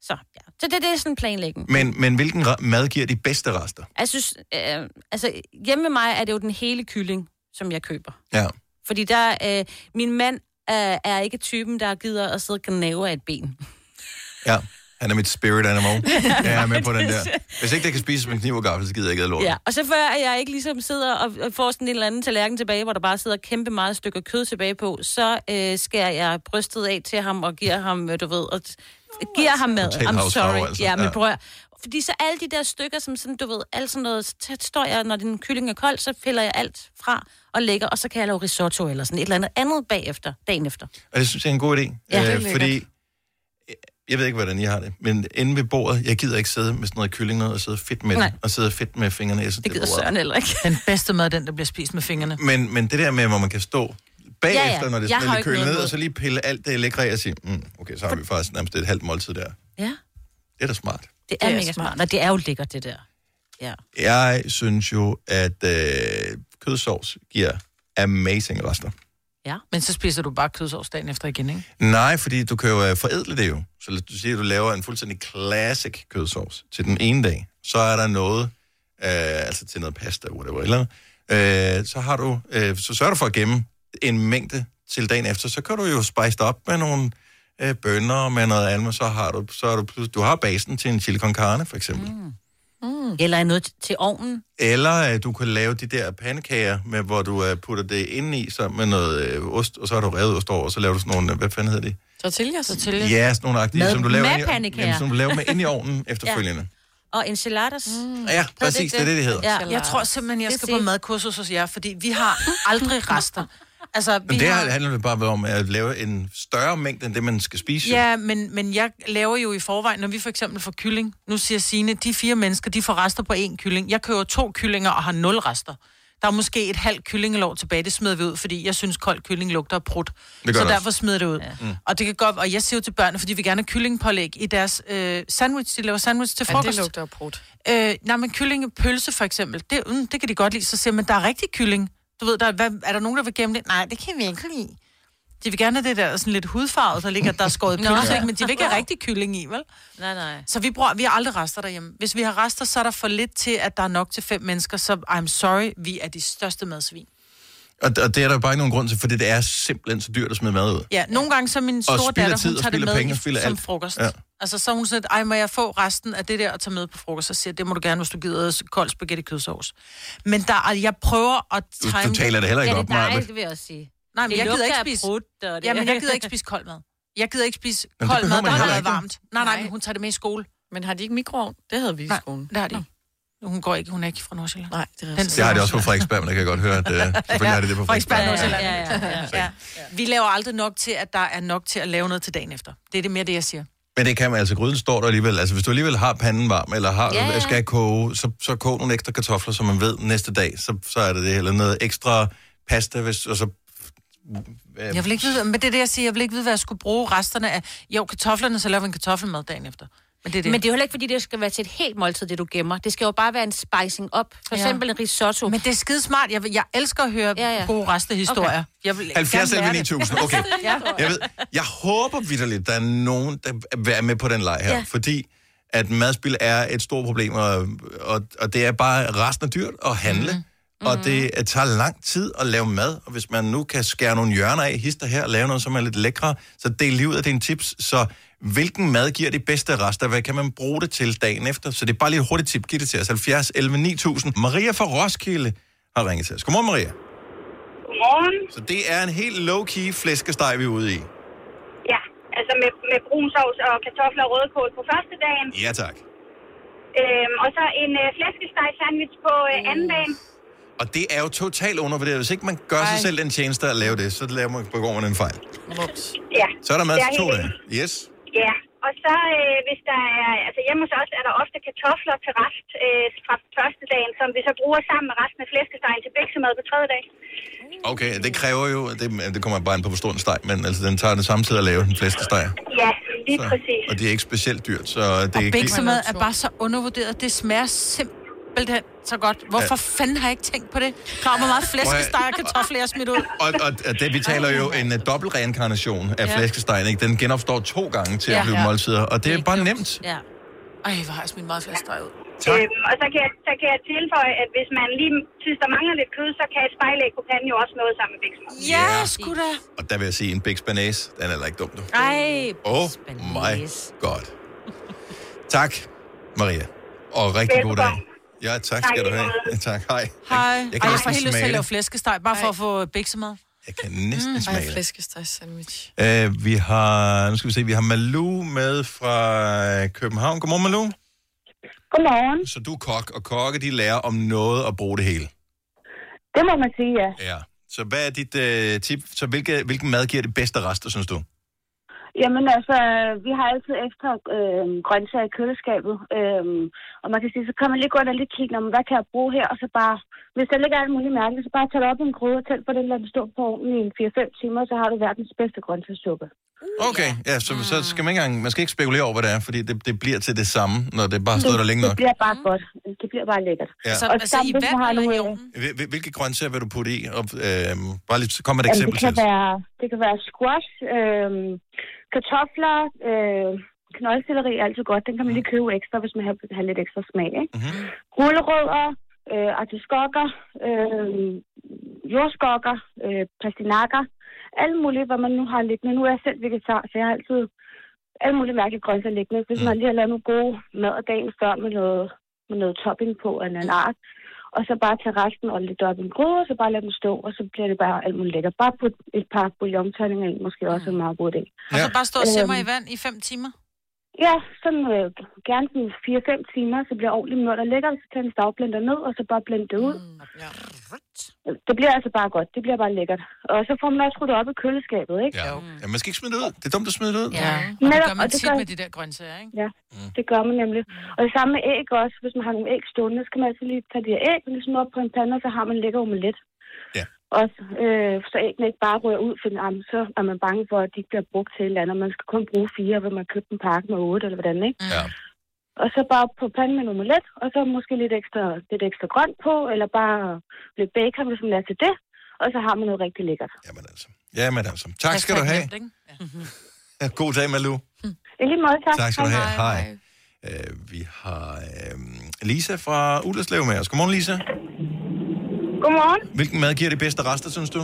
Så, ja. så det, det er sådan planlægning. Men, men hvilken mad giver de bedste rester? Jeg synes, øh, altså hjemme med mig er det jo den hele kylling, som jeg køber. Ja. Fordi der, øh, min mand øh, er ikke typen, der gider at sidde og gnave af et ben. Ja. Han er mit spirit animal. <laughs> Jeg er med på den der. Hvis ikke det kan spises med kniv og gaffel, så gider jeg ikke lort. Ja, og så før at jeg ikke ligesom sidder og, får sådan en eller anden tallerken tilbage, hvor der bare sidder kæmpe meget stykker kød tilbage på, så øh, skærer jeg brystet af til ham og giver ham, øh, du ved, og giver ham mad. I'm sorry. altså. Ja, men prøv at- Fordi så alle de der stykker, som sådan, du ved, alt sådan noget, så står jeg, når den kylling er kold, så piller jeg alt fra og lægger, og så kan jeg lave risotto eller sådan et eller andet andet bagefter, dagen efter. Og det synes jeg er en god idé. Ja, det er øh, fordi, jeg ved ikke, hvordan I har det, men inde ved bordet, jeg gider ikke sidde med sådan noget kylling noget, og sidde fedt med Nej. det, og sidde fedt med fingrene. Jeg synes, Det gider er Søren heller ikke. Den bedste mad, er den, der bliver spist med fingrene. Men, men det der med, hvor man kan stå bagefter, Ja, ja. når det er ikke kølet ned, og så lige pille alt det lækre og sige, mm, okay, så har vi faktisk nærmest et halvt måltid der. Ja, Det er da smart. det er, Det er mega smart. smart. Og det er jo lækkert, det der. Ja. Jeg synes jo, at øh, kødsovs giver amazing rester. Men så spiser du bare kødsovs dagen efter igen, ikke? Nej, fordi du kan jo øh, forædle det jo. Så lad- du siger, at du laver en fuldstændig classic kødsovs til den ene dag. Så er der noget øh, altså til noget pasta, whatever, eller øh, så har du, øh, så sørger du for at gemme en mængde til dagen efter, så kan du jo spice det op med nogle øh, bønner med noget andet, så har du, så har du, pludselig- du har basen til en chili con carne, for eksempel. Mm. Mm. Eller noget t- til ovnen. Eller øh, du kan lave de der pandekager, med, hvor du øh, putter det ind i sammen med noget øh, ost, og så har du revet ost over, og så laver du sådan nogle, øh, hvad fanden hedder de? Tortillas. Tortillas. Ja, sådan nogle agtige, Med- som du laver, med ind i, jamen, som du laver med ind i ovnen <laughs> efterfølgende. Og enchiladas. Mm. Ja, præcis, det er det, det hedder. Ja, jeg tror simpelthen, jeg skal på madkursus hos jer, fordi vi har aldrig <laughs> rester. Altså, vi Men det har... her handler det bare om at lave en større mængde, end det, man skal spise. Ja, men, men jeg laver jo i forvejen, når vi for eksempel får kylling. Nu siger Signe, de fire mennesker, de får rester på én kylling. Jeg køber to kyllinger og har nul rester. Der er måske et halvt kyllingelov tilbage, det smider vi ud, fordi jeg synes, kold kylling lugter af prut. Så derfor også. smider det ud. Ja. Mm. Og det kan godt, og jeg siger jo til børnene, fordi vi gerne har kyllingpålæg i deres øh, sandwich. De laver sandwich til Ja, frokost. det lugter af prut. Øh, nej, men kyllingepølse for eksempel, det, mm, det kan de godt lide. Så siger man, der er rigtig kylling. Du ved, der, er- hvad, er der nogen, der vil gemme det? Nej, det kan vi ikke lide. De vil gerne have det der sådan lidt hudfarvet, der ligger, der er skåret pølse, <laughs> ikke? men de vil ikke have rigtig kylling i, vel? Nej, nej. Så vi, bruger, vi har aldrig rester derhjemme. Hvis vi har rester, så er der for lidt til, at der er nok til fem mennesker, så I'm sorry, vi er de største madsvin. Og, og det er der bare ikke nogen grund til, fordi det er simpelthen så dyrt at smide mad ud. Ja, nogle gange så er min Og store datter, tid, hun og tager det med penge, og som alt. frokost. Ja. Altså, så hun sådan, ej, må jeg få resten af det der at tage med på frokost? Så siger det må du gerne, hvis du gider kold spaghetti kødsovs. Men der, er- jeg prøver at Du, time du taler det heller ikke Ja, op, det er Maja. dejligt, vil jeg også sige. Nej, men Det jeg gider ikke spise... prut, og det- Ja, men jeg gider ikke <laughs> spise kold mad. Jeg gider ikke spise det kold mad, der har været varmt. Nej, nej, Nej. men hun tager det med i skole. Men har de ikke mikroovn? Det havde vi i Nej, skolen. det har de ikke. Hun går ikke, hun er ikke fra Nordsjælland. Nej, det er Den Det har de også på Frederiksberg, men det kan jeg godt høre, at uh, <laughs> selvfølgelig har de det på Frederiksberg, Frederiksberg. Nordsjælland. Ja, ja, ja. <laughs> Ja. Vi laver aldrig nok til, at der er nok til at lave noget til dagen efter. Det er det mere det, jeg siger. Men det kan man altså, gryden står der alligevel. Altså, hvis du alligevel har panden varm, eller har, Ja, ja. skal koge, så, så kog nogle ekstra kartofler, så man ved næste dag, så, så er det det. Eller noget ekstra pasta, hvis, og så... Øh, Jeg vil ikke vide, men det er det, jeg siger. Jeg vil ikke vide, hvad jeg skulle bruge resterne af. Jo, kartoflerne, så laver vi en kartoffelmad dagen efter. Men det er det. Men det er jo heller ikke, fordi det skal være til et helt måltid, det du gemmer. Det skal jo bare være en spicing op. For Ja. eksempel en risotto. Men det er skide smart. Jeg, jeg elsker at høre Ja, ja, gode restehistorier. Okay. Jeg vil 70 gerne eller lære det. 9000, okay. <laughs> Ja. Jeg, ved, jeg håber vidderligt, der er nogen, der vil være med på den leg her, ja. Fordi at madspil er et stort problem, og, og, og det er bare resten af dyrt at handle. Mm. Og det øh, tager lang tid at lave mad, og hvis man nu kan skære nogle hjørner af, hister her, og lave noget, som er lidt lækre, så del lige ud af dine tips. Så hvilken mad giver de bedste rester? Hvad kan man bruge det til dagen efter? Så det er bare lige et hurtigt tip. Giv det til os. 70 11 9000. Maria fra Roskilde har ringet til os. Godmorgen, Maria. Godmorgen. Så det er en helt low-key flæskesteg, vi er ude i. Ja, altså med, med brun sovs og kartofler og rødkål på første dagen. Ja, tak. Øhm, og så en øh, flæskesteg sandwich på øh, anden dagen. Og det er jo totalt undervurderet. Hvis ikke man gør sig Ej. selv den tjeneste at lave det, så laver man, begår man en fejl. Ja. Så er der mad til to dage. Yes. Ja, og så øh, hvis der er, altså hjemme hos os er der ofte kartofler til rest øh, fra første dagen, som vi så bruger sammen med resten af flæskestegen til biksemad på tredje dag. Okay, det kræver jo, det, det kommer bare ind på, hvor stor en steg, men altså, den tager det samme tid at lave, den fleste steg. Ja, lige præcis. Og det er ikke specielt dyrt, så det Og er biksemad er bare så undervurderet. Det smager simpelthen så godt. Hvorfor Ja. fanden har jeg ikke tænkt på det? Klar, hvor meget flæskesteg og kartofler jeg smidt ud. Og, og, og det, vi taler jo en uh, dobbelt reinkarnation af Ja. flæskestegen, ikke? Den genopstår to gange til at Ja. blive Ja. måltider, og det er bare nemt. Ja. Ej, hvor har jeg smidt meget flæskesteg ud. Tak. Øhm, og så kan, jeg, så kan jeg tilføje, at hvis man lige synes, der mangler lidt kød, så kan et spejlæg på panden jo også noget sammen med biksemad. Ja, Ja. sgu da. Og der vil jeg sige, en big spanæs, den er heller ikke dum, du. Ej, Oh my god. Tak, Maria. Og rigtig god dag. Ja, tak skal du have. Tak, hej. Hej. Jeg Jeg kan Ej, jeg næsten får helt lyst til at smage lave flæskesteg, bare for at få biksemad. Jeg kan næsten Mm. smage det. flæskesteg sandwich. Uh, vi har, nu skal vi se, vi har Malou med fra København. Godmorgen, Malou. Godmorgen. Så du er kok, og kokke, de lærer om noget at bruge det hele. Det må man sige, ja. Ja. Så hvad er dit uh, tip? Så hvilke, hvilken mad giver det bedste rester, synes du? Jamen altså, vi har altid ekstra øh, grøntsager i køleskabet. Øh, og man kan sige, så kan man lige gå ind og lige kigge, "Nå, men hvad kan jeg bruge her? Og så bare, hvis der ligger alt muligt mærkeligt, så bare tage det op i en gryde og tænd på det, lad det stå på ovnen i en 4-5 timer, så har du verdens bedste grøntsagssuppe. Okay, ja, så, så skal man ikke engang, man skal ikke spekulere over, hvad det er, fordi det, det bliver til det samme, når det bare står der længe det nok. bliver bare godt. Det bliver bare lækkert. Ja. Så- og altså, sammen, i vand eller i ovnen? Hvilke grøntsager vil du putte i? Og, øh, bare lige, kom med et Jamen, eksempel det, til kan os. være, det kan være squash, øh, kartofler, øh, knoldcelleri er altid godt. Den kan man lige købe ekstra, hvis man har, har lidt ekstra smag. Ikke? Mm-hmm. Rullerødder, øh, artiskokker, øh, jordskokker, øh, pastinakker, alle mulige, hvad man nu har liggende. Nu er jeg selv vegetar, så jeg har altid alle mulige mærkelige grøntsager liggende. Hvis man lige har lavet nogle gode mad dagen før med noget, med noget topping på af en art, og så bare tage resten og lidt op i en gryde, og så bare lade dem stå, og så bliver det bare alt muligt lækkert. Bare putte et par bouillonterninger ind, måske også en meget god idé. Og så bare stå og simmer i Øhm, vand i fem timer. Ja, sådan øh, gerne sådan 4-5 timer, så bliver ordentligt mørt og lækkert, så tager en stavblender ned, og så bare blende det ud. Det bliver altså bare godt, det bliver bare lækkert. Og så får man også ryddet op i køleskabet, ikke? Ja. ja, man skal ikke smide det ud. Det er dumt at smide det ud. Ja, og det Netop, gør man og det tit gør- med de der grøntsager, ikke? Ja, det gør man nemlig. Og det samme med æg også. Hvis man har nogle æg stående, så skal man altså lige tage de her æg og ligesom op på en pande, og så har man lækker omelet. Ja. Også, øh, så æggene ikke bare rører ud, for jamen, så er man bange for, at de ikke bliver brugt til et eller andet. Man skal kun bruge fire, hvis man køber en pakke med otte, eller hvordan, ikke? Ja. Og så bare på panden med en omelet, og så måske lidt ekstra, lidt ekstra grønt på, eller bare lidt bacon, hvis man lader til det. Og så har man noget rigtig lækkert. Jamen altså. Tak skal du have. Ja, God dag, Malu. I lige måde, tak. Tak skal du have. Hej. Uh, vi har uh, Lisa fra Ullerslev med os. Godmorgen, Lisa. Godmorgen. Hvilken mad giver de bedste rester, synes du?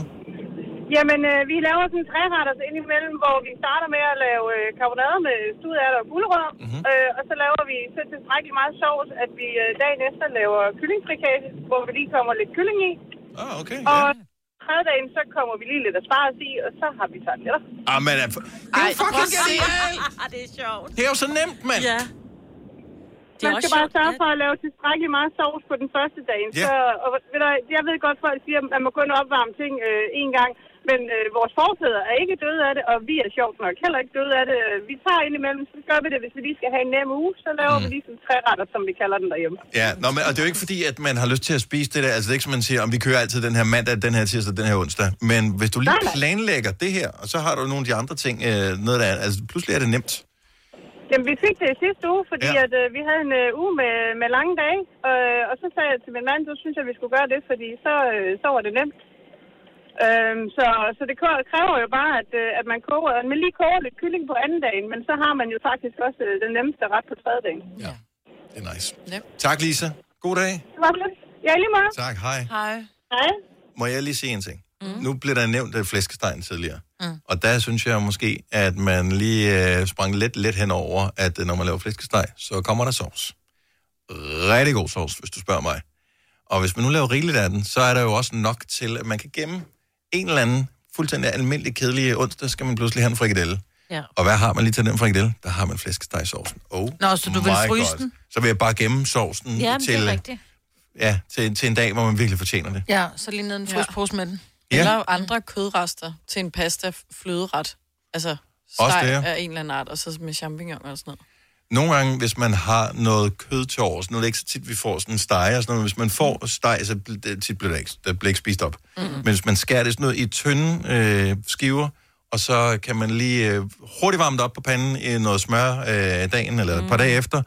Jamen, øh, vi laver sådan en træretter indimellem, hvor vi starter med at lave øh, karbonade med studeærter og gulerødder. Mm-hmm. Øh, og så laver vi så tilstrækkeligt meget sovs, at vi øh, dagen efter laver kyllingfrikage, hvor vi lige kommer lidt kylling i. Ah, okay. Og tredje dagen, så kommer vi lige lidt asparges i, og så har vi tarteletter. Ah, men er, det er jo fucking genialt. det er sjovt. Det er jo så nemt, mand. Ja. Det er Man skal bare sjovt, sørge ja. for at lave tilstrækkeligt meget sovs på den første dag. Ja. Så, og, ved du, jeg ved godt, folk siger, at man må kun opvarme ting øh, en gang. Men øh, vores forfædre er ikke døde af det, og vi er sjovt nok heller ikke døde af det. Vi tager indimellem, så gør vi det, hvis vi lige skal have en nem uge, så laver mm. vi lige sådan tre retter, som vi kalder den derhjemme. Ja, nå, men, og det er jo ikke fordi, at man har lyst til at spise det der. Altså, det er ikke som man siger, om vi kører altid den her mandag, den her tirsdag, den her onsdag. Men hvis du lige planlægger det her, og så har du nogle af de andre ting, øh, noget der, altså pludselig er det nemt. Jamen, vi fik det i sidste uge, fordi Ja. ja. at, øh, vi havde en øh, uge med, med lange dage. Øh, og så sagde jeg til min mand, så synes jeg, vi skulle gøre det, fordi så, øh, så var det nemt. Øhm, så, så det kræver- kræver jo bare, at, øh, at man koger, at man lige koger lidt kylling på anden dagen, men så har man jo faktisk også øh, den nemmeste ret på tredje dagen. Ja. Det er nice. Tak, Lisa. God dag. Det var lidt. Ja, lige meget. Tak, hej. Hej. Hej. Må jeg lige sige en ting? Mm. Nu blev der nævnt uh, flæskestegen tidligere. Mm. Og der synes jeg måske, at man lige uh, sprang lidt let henover, at uh, når man laver flæskesteg, så kommer der sovs. Rigtig god sovs, hvis du spørger mig. Og hvis man nu laver rigeligt af den, så er der jo også nok til, at man kan gemme en eller anden fuldstændig almindelig kedelig onsdag, skal man pludselig have en frikadelle. Ja. Og hvad har man lige til den frikadelle? Der har man flæskestegsovsen. Oh Nå, så du vil fryse God. den? Så vil jeg bare gemme sovsen Ja, men til, det er rigtigt. ja, til, til en dag, hvor man virkelig fortjener det. Ja, så lige ned en fryspose med den. Ja. Eller andre kødrester til en pasta fløderet. Altså steg af en eller anden art, og så med champignon og sådan noget. Nogle gange, hvis man har noget kød til overs, nu er det ikke så tit, vi får sådan en steg og sådan noget, men hvis man får steg, så det, tit bliver det ikke, det bliver ikke spist op. Mm. Men hvis man skærer det sådan noget i tynde øh, skiver, og så kan man lige øh, hurtigt varme det op på panden i noget smør øh, dagen eller et par dage efter,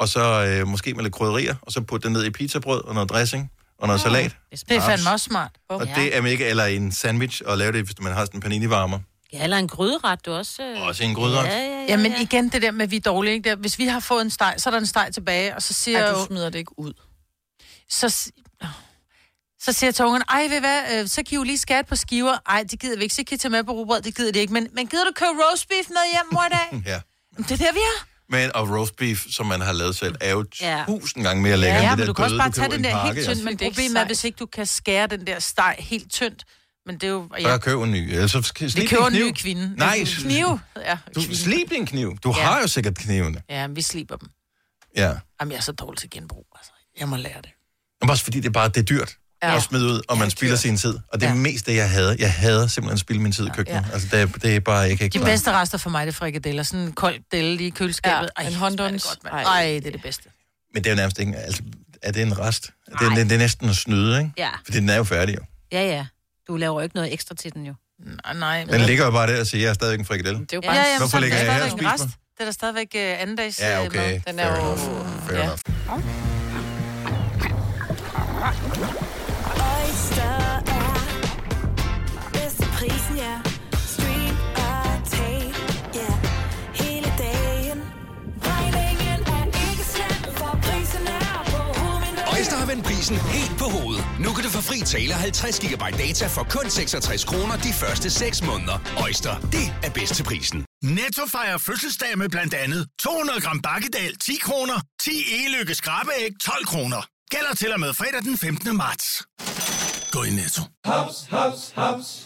og så øh, måske med lidt krydderier, og så putte det ned i pizzabrød og noget dressing og noget salat. Det er fandme også smart. Og det er mega, eller en sandwich, og lave det, hvis man har sådan en panini-varmer. Ja, eller en gryderet, du også. Øh... Også en gryderet. Ja, ja, ja, Ja, men igen det der med, at vi er dårlige, ikke? Der, hvis vi har fået en steg, så er der en steg tilbage, og så siger Ej, jeg du jo... smider det ikke ud. Så, så siger jeg til ungerne, ej, ved hvad, øh, så kan I jo lige skære på skiver. Ej, det gider vi ikke, så kan I tage med på rugbrød, det gider de ikke. Men, men gider du købe roast beef med hjem, mor, i dag? <laughs> Ja. Jamen, det er der, vi er. Men, og roast beef, som man har lavet selv, er jo Ja. tusind gange mere lækker Ja, end men det der du kan også bare tage den en der pakke, helt tynd, altså. men er problemet er, hvis ikke du kan skære den der steg helt tyndt. Men det er jo... Så jeg køber en ny. Ellers så skal vi slip køber en kniv. ny kvinde. Nej, Kniv. Ja, du slip din kniv. Du Ja. har jo sikkert knivene. ja, vi sliber dem. Ja. Jamen, jeg er så dårlig til genbrug. Altså, jeg må lære det. Men også fordi det er bare det er dyrt Ja. at smide ud, og man spilder sin tid. Og det er mest det, jeg hader. Jeg hader simpelthen at spilde min tid i køkkenet. Altså, det er, det er bare, jeg kan ikke De klare. bedste rester for mig, det er frikadeller. Sådan en kold delle lige i køleskabet. Ja, Ej, en det godt. Ej. Det er det bedste. Men det er jo nærmest ikke... Altså, er det en rest? Det er, det er næsten at snyde, ikke? Ja. Fordi den er jo færdig, jo. Ja, ja. Du laver jo ikke noget ekstra til den jo. Nej, nej. Den ligger jo bare der og siger, jeg er stadig en frikadelle. Det er jo Ja, ja, men Hvorfor så er ligger det jeg her og stadigvæk spiser rest. mig? Det er da stadigvæk uh, anden dags Ja, øh, okay. mad. Den er Fair jo- enough. Fair ja. enough. Øjster har vendt prisen helt på hovedet. Nu kan du få fri tale 50 GB data for kun 66 kroner de første 6 måneder. Øjster, det er bedst til prisen. Netto fejrer fødselsdag med blandt andet 200 gram bakkedal 10 kroner, 10 e-lykke skrabeæg 12 kroner. Gælder til og med fredag den 15. marts. Gå i Netto. Hops, hops, hops.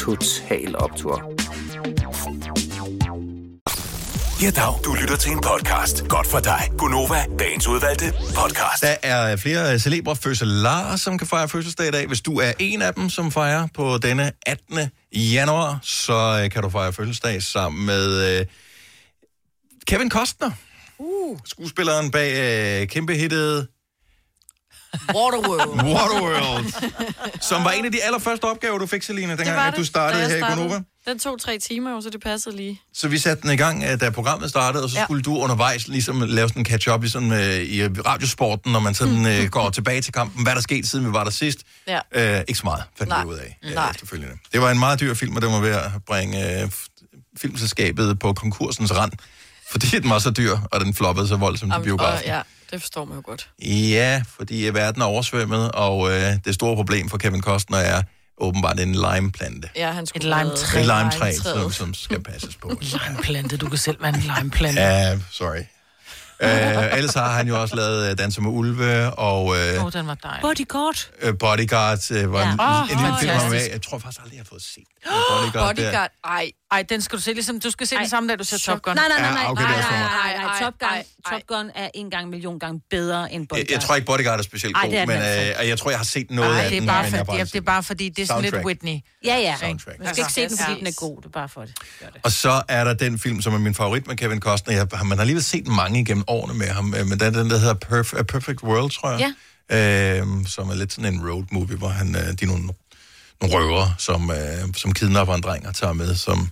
Total Optor. Ja, dag. Du lytter til en podcast. Godt for dig. Gunova, dagens udvalgte podcast. Der er flere celebre fødselarer, som kan fejre fødselsdag i dag. Hvis du er en af dem, som fejrer på denne 18. januar, så øh, kan du fejre fødselsdag sammen med øh, Kevin Costner. Uh. Skuespilleren bag øh, kæmpe hittet Waterworld. <laughs> Waterworld, som var en af de allerførste opgaver, du fik, Selina, dengang at du startede her i Gonova. Den tog tre timer, så det passede lige. Så vi satte den i gang, øh, da programmet startede, og så Ja. skulle du undervejs ligesom lave sådan en catch-up, ligesom øh, i radiosporten, når man sådan øh, <laughs> går tilbage til kampen. Hvad der skete, siden vi var der sidst. Ja. Øh, ikke så meget, fandt vi ud af øh, Nej. efterfølgende. Det var en meget dyr film, og den var ved at bringe øh, filmselskabet på konkursens rand, fordi den var så dyr, og den floppede så voldsomt i biografen. og, ja, det forstår man jo godt. Ja, fordi øh, verden er oversvømmet, og øh, det store problem for Kevin Costner er åbenbart en limeplante. Ja, han skulle Et limetræ. Et limetræ, som, som skal passes på. <laughs> Limeplante, du kan selv være en limeplante. Ja, sorry. Uh, ellers har han jo også lavet uh, Danser med Ulve og uh, Åh, oh, den var dejlig. Bodyguard. uh, Bodyguard. Uh, var Ja. en, Åh, en lille film, med. Jeg tror faktisk aldrig, jeg har fået set Bodyguard. der. Bodyguard. Ej, ej, den skal du se ligesom, du skal se den samme dag, du ser Top Gun. Nej, nej, nej, nej, Ja, okay, nej, det er nej, for nej, nej, Top Gun, Ej, ej, Top Gun er en gang million gange bedre end Bodyguard. Jeg, jeg tror ikke, Bodyguard er specielt Ej, god, det er men altså uh, jeg tror, jeg har set noget Nej, af det er den. bare, men jeg bare det er bare fordi, det er sådan lidt. Whitney. Ja, ja. Soundtrack. Du skal ikke se den, fordi den er god. Det er bare for det. Og så er der den film, som er min favorit med Kevin Costner. Jeg, man har alligevel set mange igennem årene med ham, øh, men den, den der hedder Perf- A Perfect World, tror jeg. Ja. Øhm, som er lidt sådan en road movie, hvor han, øh, de er nogle, nogle røver, som, øh, som kidnapper en dreng og tager med, som,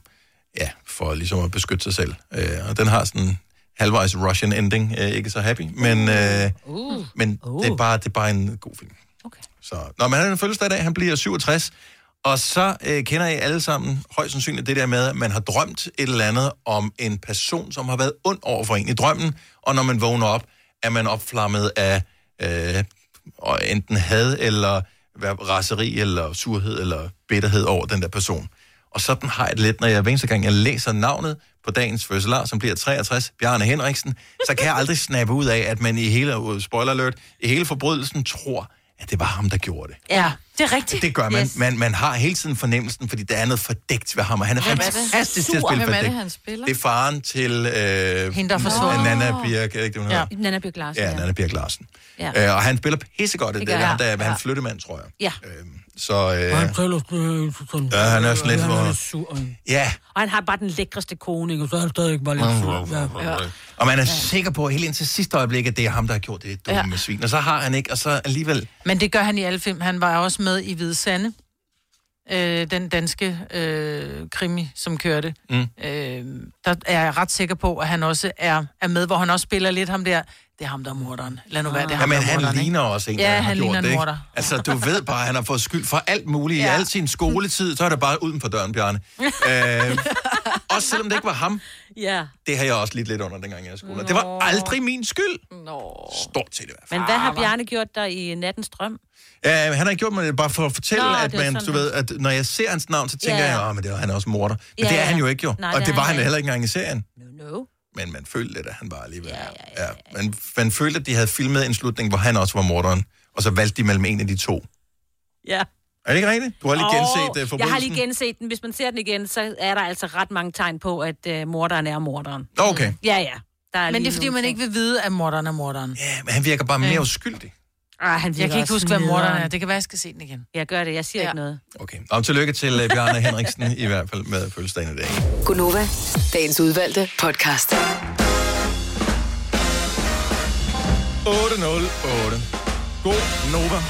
for ligesom at beskytte sig selv. Øh, og den har sådan halvvejs Russian ending, øh, ikke så happy, men, øh, Uh. men Uh. det, er bare, det er bare en god film. Okay. Så, når man har en fødselsdag i dag, han bliver 67, og så øh, kender I alle sammen højst sandsynligt det der med, at man har drømt et eller andet om en person, som har været ond over for en i drømmen, og når man vågner op, er man opflammet af øh, og enten had, eller raseri, eller surhed, eller bitterhed over den der person. Og sådan har jeg det lidt, når jeg hver eneste gang, jeg læser navnet på dagens fødselar, som bliver 63, Bjarne Henriksen, så kan jeg aldrig snappe ud af, at man i hele, uh, spoiler alert, i hele forbrydelsen tror, at det var ham, der gjorde det. Ja, det er rigtigt. Det gør man. Yes. Man, man har hele tiden fornemmelsen, fordi der er noget fordækt ved ham, og han er Hvem er fantastisk til at spille Hvem er det, han spiller? Det er faren til... Øh, Hende, der er forsvundet. Nana Birk, er det ikke det, hun Ja. Nana Bjørk Larsen. Ja, Nana Birk Larsen. Ja. Øh, og han spiller pissegodt i Det det. Der, han. der er Ja. han flyttemand, tror jeg. Ja. Så øh, Han taler sådan... Ja, han er sådan lidt Han for- sur. ja, Og han har bare den lækreste kone, ikke? Og så er han stadig bare lidt sur. Ja. og man er sikker på helt indtil sidste øjeblik, at det er ham, der har gjort det dumme Ja. ja. svin. Og så har han ikke, og så alligevel... Men det gør han i alle film. Han var også med i Hvide Sande. Øh, den danske øh, krimi, som kørte. Mm. Øh, der er jeg ret sikker på, at han også er, er med, hvor han også spiller lidt ham der. Det er ham, der er morderen. Lad nu være, det er Ja, ham, men der er han morderen, ikke? ligner også en, Ja, der har han gjort ligner en det, ikke? morder. Altså, du ved bare, at han har fået skyld for alt muligt ja. i Ja. al sin skoletid. Så er det bare uden for døren, Bjarne. øh, <laughs> også selvom det ikke var ham. Ja. Det har jeg også lidt lidt under, dengang jeg i skole. Det var aldrig min skyld. Nå. Stort set i hvert fald. Men hvad har Bjarne gjort der i nattens drøm? Ja, han har gjort mig det bare for at fortælle, Nå, Nå, det at, man, sådan, du ved, at når jeg ser hans navn, så tænker Ja, ja, ja. jeg, at det er, han er også morder. Men Ja, det er ja. han jo ikke jo. Nej, og det det er var han han ikke. heller ikke engang i serien. No. Men man følte lidt, at han bare alligevel ja, ja, ja, ja. Man, man følte, at de havde filmet en slutning, hvor han også var morderen. Og så valgte de mellem en af de to. Ja. Er det ikke rigtigt? Du har lige Åh, genset uh, forbrydelsen? Jeg har lige genset den. Hvis man ser den igen, så er der altså ret mange tegn på, at uh, morderen er morderen. Okay. Ja, ja. Der er Men det er, fordi man ting. ikke vil vide, at morderen er morderen. Ja, men han virker bare mere uskyldig. Ah, han Jeg kan ikke huske, hvad morderen er. Det kan være, jeg skal se den igen. Jeg gør det. Jeg siger Ja. ikke noget. Okay. Og tillykke til uh, Bjarne Henriksen i hvert fald med fødselsdagen i dag. Gunova, dagens udvalgte podcast. 808. God Nova.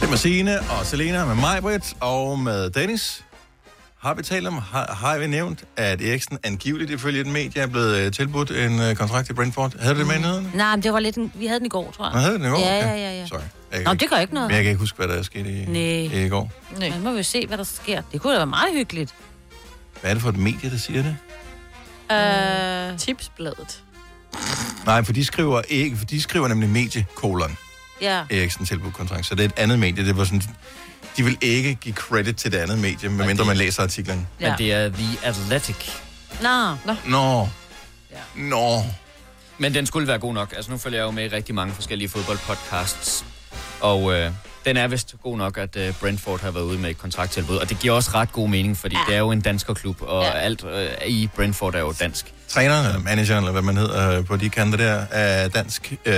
Det er med Signe og Selena, med mig, Britt, og med Dennis. Har vi talt om, har, har vi nævnt, at Eriksen angiveligt ifølge et medie er blevet øh, tilbudt en øh, kontrakt i Brentford? Havde du det med i nyhederne? Nej, men det var lidt en, vi havde den i går, tror jeg. Nå, havde du den i går? Ja, ja, ja. ja. Sorry. Jeg Nå, det gør ikke noget. Men jeg kan ikke huske, hvad der er sket i, Nej. i går. Nej. Men må vi se, hvad der sker. Det kunne da være meget hyggeligt. Hvad er det for et medie, der siger det? Øh, Tipsbladet. Nej, for de skriver, ikke, for de skriver nemlig mediekolon. ja. Eriksen tilbudt kontrakt. Så det er et andet medie. Det var sådan, de vil ikke give credit til det andet medie, medmindre man læser artiklen. Men det er The Athletic. Nå. Nå. Nå. Nå. Men den skulle være god nok. Altså, nu følger jeg jo med i rigtig mange forskellige fodboldpodcasts. Og øh, den er vist god nok, at øh, Brentford har været ude med et kontrakttilbud. Og det giver også ret god mening, fordi ja. det er jo en danskerklub, og ja. alt øh, i Brentford er jo dansk. Træneren, eller manageren, eller hvad man hedder øh, på de kanter der, er dansk. Øh,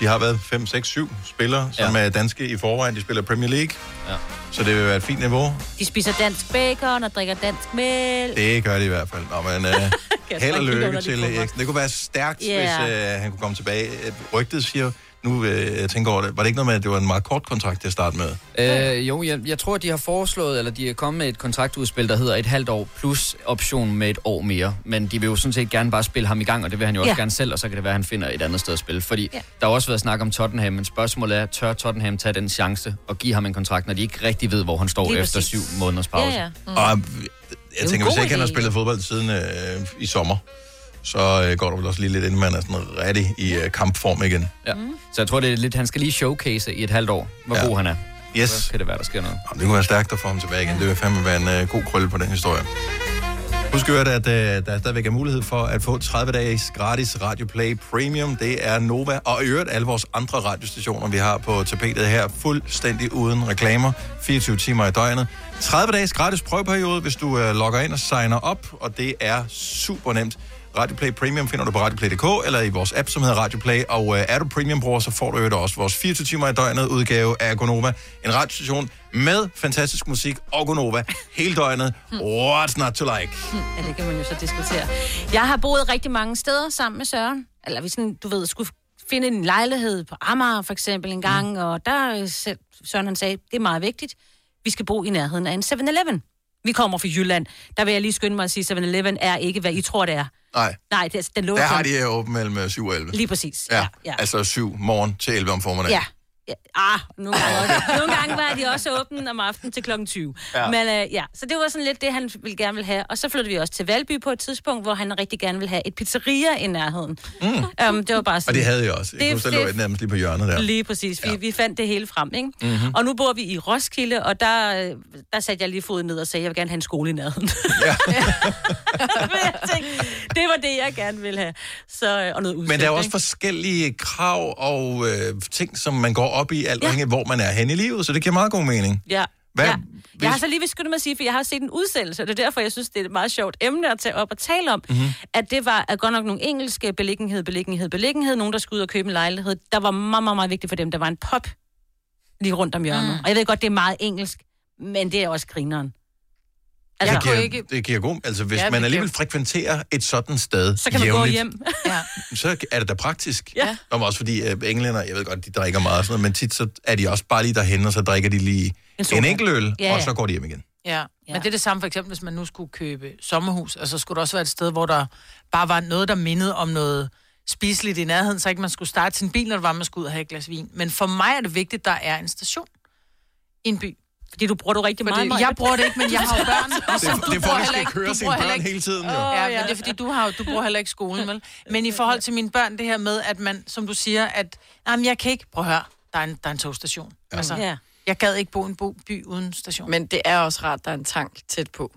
de har været 5, 6, 7 spillere, som ja. er danske i forvejen. De spiller Premier League. Ja. Så det vil være et fint niveau. De spiser dansk bacon og drikker dansk mælk. Det gør de i hvert fald. Nå, men øh, <laughs> held og ikke lykke til. Eriksen. Det kunne være stærkt, Ja. hvis øh, han kunne komme tilbage. Rygtet siger, nu øh, jeg tænker over det, var det ikke noget med, at det var en meget kort kontrakt til at starte med? Øh, jo, jeg, jeg tror, de har foreslået, eller de er kommet med et kontraktudspil, der hedder et halvt år plus option med et år mere. Men de vil jo sådan set gerne bare spille ham i gang, og det vil han jo også Ja. gerne selv, og så kan det være, at han finder et andet sted at spille. Fordi Ja. der har også været snak om Tottenham, men spørgsmålet er, tør Tottenham tage den chance og give ham en kontrakt, når de ikke rigtig ved, hvor han står Lige præcis. efter syv måneders pause? Ja, ja. Mm. Og jeg tænker, hvis ikke han har spillet fodbold siden øh, i sommer, så øh, går der vel også lige lidt, inden man er sådan rigtig i øh, kampform igen. Ja. Så jeg tror, det er lidt, han skal lige showcase i et halvt år, hvor Ja. ja. god han er. Yes. Så kan det være, der sker noget. Jamen, det kunne være stærkt at få ham tilbage igen. Det vil fandme være en øh, god krølle på den historie. Husk at at øh, der stadigvæk er mulighed for at få 30 dages gratis Radio Play Premium. Det er Nova, og i øvrigt alle vores andre radiostationer, vi har på tapetet her, fuldstændig uden reklamer, 24 timer i døgnet. 30 dages gratis prøveperiode, hvis du øh, logger ind og signer op, og det er super nemt. Radio Play Premium finder du på radioplay.dk eller i vores app, som hedder Radio Play. Og øh, er du premium-bruger, så får du jo også vores 24 timer i døgnet udgave af Gonova. En radiostation med fantastisk musik og Gonova hele døgnet. What's not to like? <laughs> Ja, det kan man jo så diskutere. Jeg har boet rigtig mange steder sammen med Søren. Eller vi sådan, du ved, skulle finde en lejlighed på Amager for eksempel en gang, mm. og der øh, Søren han sagde, det er meget vigtigt. Vi skal bo i nærheden af en 7-Eleven. Vi kommer fra Jylland. Der vil jeg lige skynde mig at sige, at 7-Eleven er ikke, hvad I tror, det er. Nej, Nej, det, den lå der har de her åbent mellem 7 og 11. Lige præcis. Ja, Ja, ja. altså 7 morgen til 11 om formiddagen. Ja. Ja. Ah, nogle gange, også. <laughs> nogle gange var de også åbne om aftenen til klokken 20. Ja. Men øh, ja, så det var sådan lidt det, han ville gerne vil have. Og så flyttede vi også til Valby på et tidspunkt, hvor han rigtig gerne ville have et pizzeria i nærheden. Mm. Um, det var bare sådan, Og det havde jeg også. Jeg Det- kunne så lå det- et nærmest lige på hjørnet der. Lige præcis. Vi, ja. vi fandt det hele frem, ikke? Mhm. Og nu bor vi i Roskilde, og der, øh, der satte jeg lige foden ned og sagde, at jeg vil gerne have en skole i nærheden. Ja. <laughs> jeg tænkte, det var det, jeg gerne ville have. Så, øh, og noget udsigt, Men der er jo også ikke? forskellige krav og øh, ting, som man går op i, alt afhængig af, hvor man er hen i livet, så det giver meget god mening. Ja. Hvad, ja. hvis- Jeg har så lige vil skynde mig at sige, for jeg har set en udsendelse, og det er derfor, jeg synes, det er et meget sjovt emne at tage op og tale om, Mhm. mm-hmm. at det var at godt nok nogle engelske beliggenhed, beliggenhed, beliggenhed, nogen, der skulle ud og købe en lejlighed. Der var meget, meget, meget vigtigt for dem. Der var en pop lige rundt om hjørnet. Mm. Og jeg ved godt, det er meget engelsk, men det er også grineren. Altså, det, giver, ikke... det giver god... Altså, hvis Ja, det man giver- alligevel frekventerer et sådan sted Så kan man jævnligt, gå hjem. <laughs> Ja. så er det da praktisk. Ja. Om også fordi øh, englænder, jeg ved godt, de drikker meget og sådan noget, men tit så er de også bare lige derhen, og så drikker de lige En en, enkelt øl, Ja, og ja. så går de hjem igen. Ja. ja, men det er det samme for eksempel, hvis man nu skulle købe sommerhus, og så skulle der også være et sted, hvor der bare var noget, der mindede om noget spiseligt i nærheden, så ikke man skulle starte sin bil, når det var, man skulle ud og have et glas vin. Men for mig er det vigtigt, at der er en station i en by. Fordi du bruger det rigtig fordi meget, Maja. Jeg bruger det ikke, men jeg har jo <laughs> børn. ligesom Det- det er for, at skal ikke- køre du sine børn heller ikke- hele tiden, jo. Ja, men det er fordi, du, har, du bruger heller ikke skolen, vel? Men i forhold til mine børn, det her med, at man, som du siger, at jamen, jeg kan ikke... Prøv at høre, der er en, der er en togstation. Ja. Altså, Ja. jeg gad ikke bo i en by uden station. Men det er også rart, der er en tank tæt på.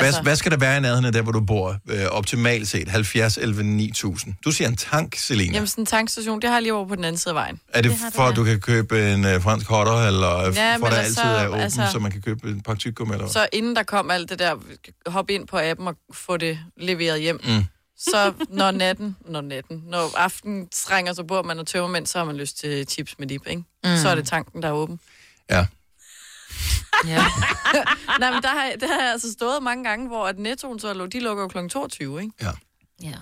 Hvad, hvad skal der være i nærheden af der, hvor du bor, øh, optimalt set? 70, 11, 9000. Du siger en tank, Selina. Jamen, sådan en tankstation, det har jeg lige over på den anden side af vejen. Er det, for, at du kan købe en øh, fransk hotter, eller Ja, for der altså, altid er åben, altså- altså, så man kan købe en pakke tyggegummi, eller hvad? Så inden der kom alt det der, hop ind på appen og få det leveret hjem. Mm. Så når natten, når natten, når aftenen trænger sig på, og man er tømmermænd, så har man lyst til chips med dip, ikke? Mm. Så er det tanken, der er åben. Ja. Ja. <laughs> Nej, men der har, der har jeg altså stået mange gange, hvor at nettoen så de lukker jo kl. 22, ikke? Ja. Ja.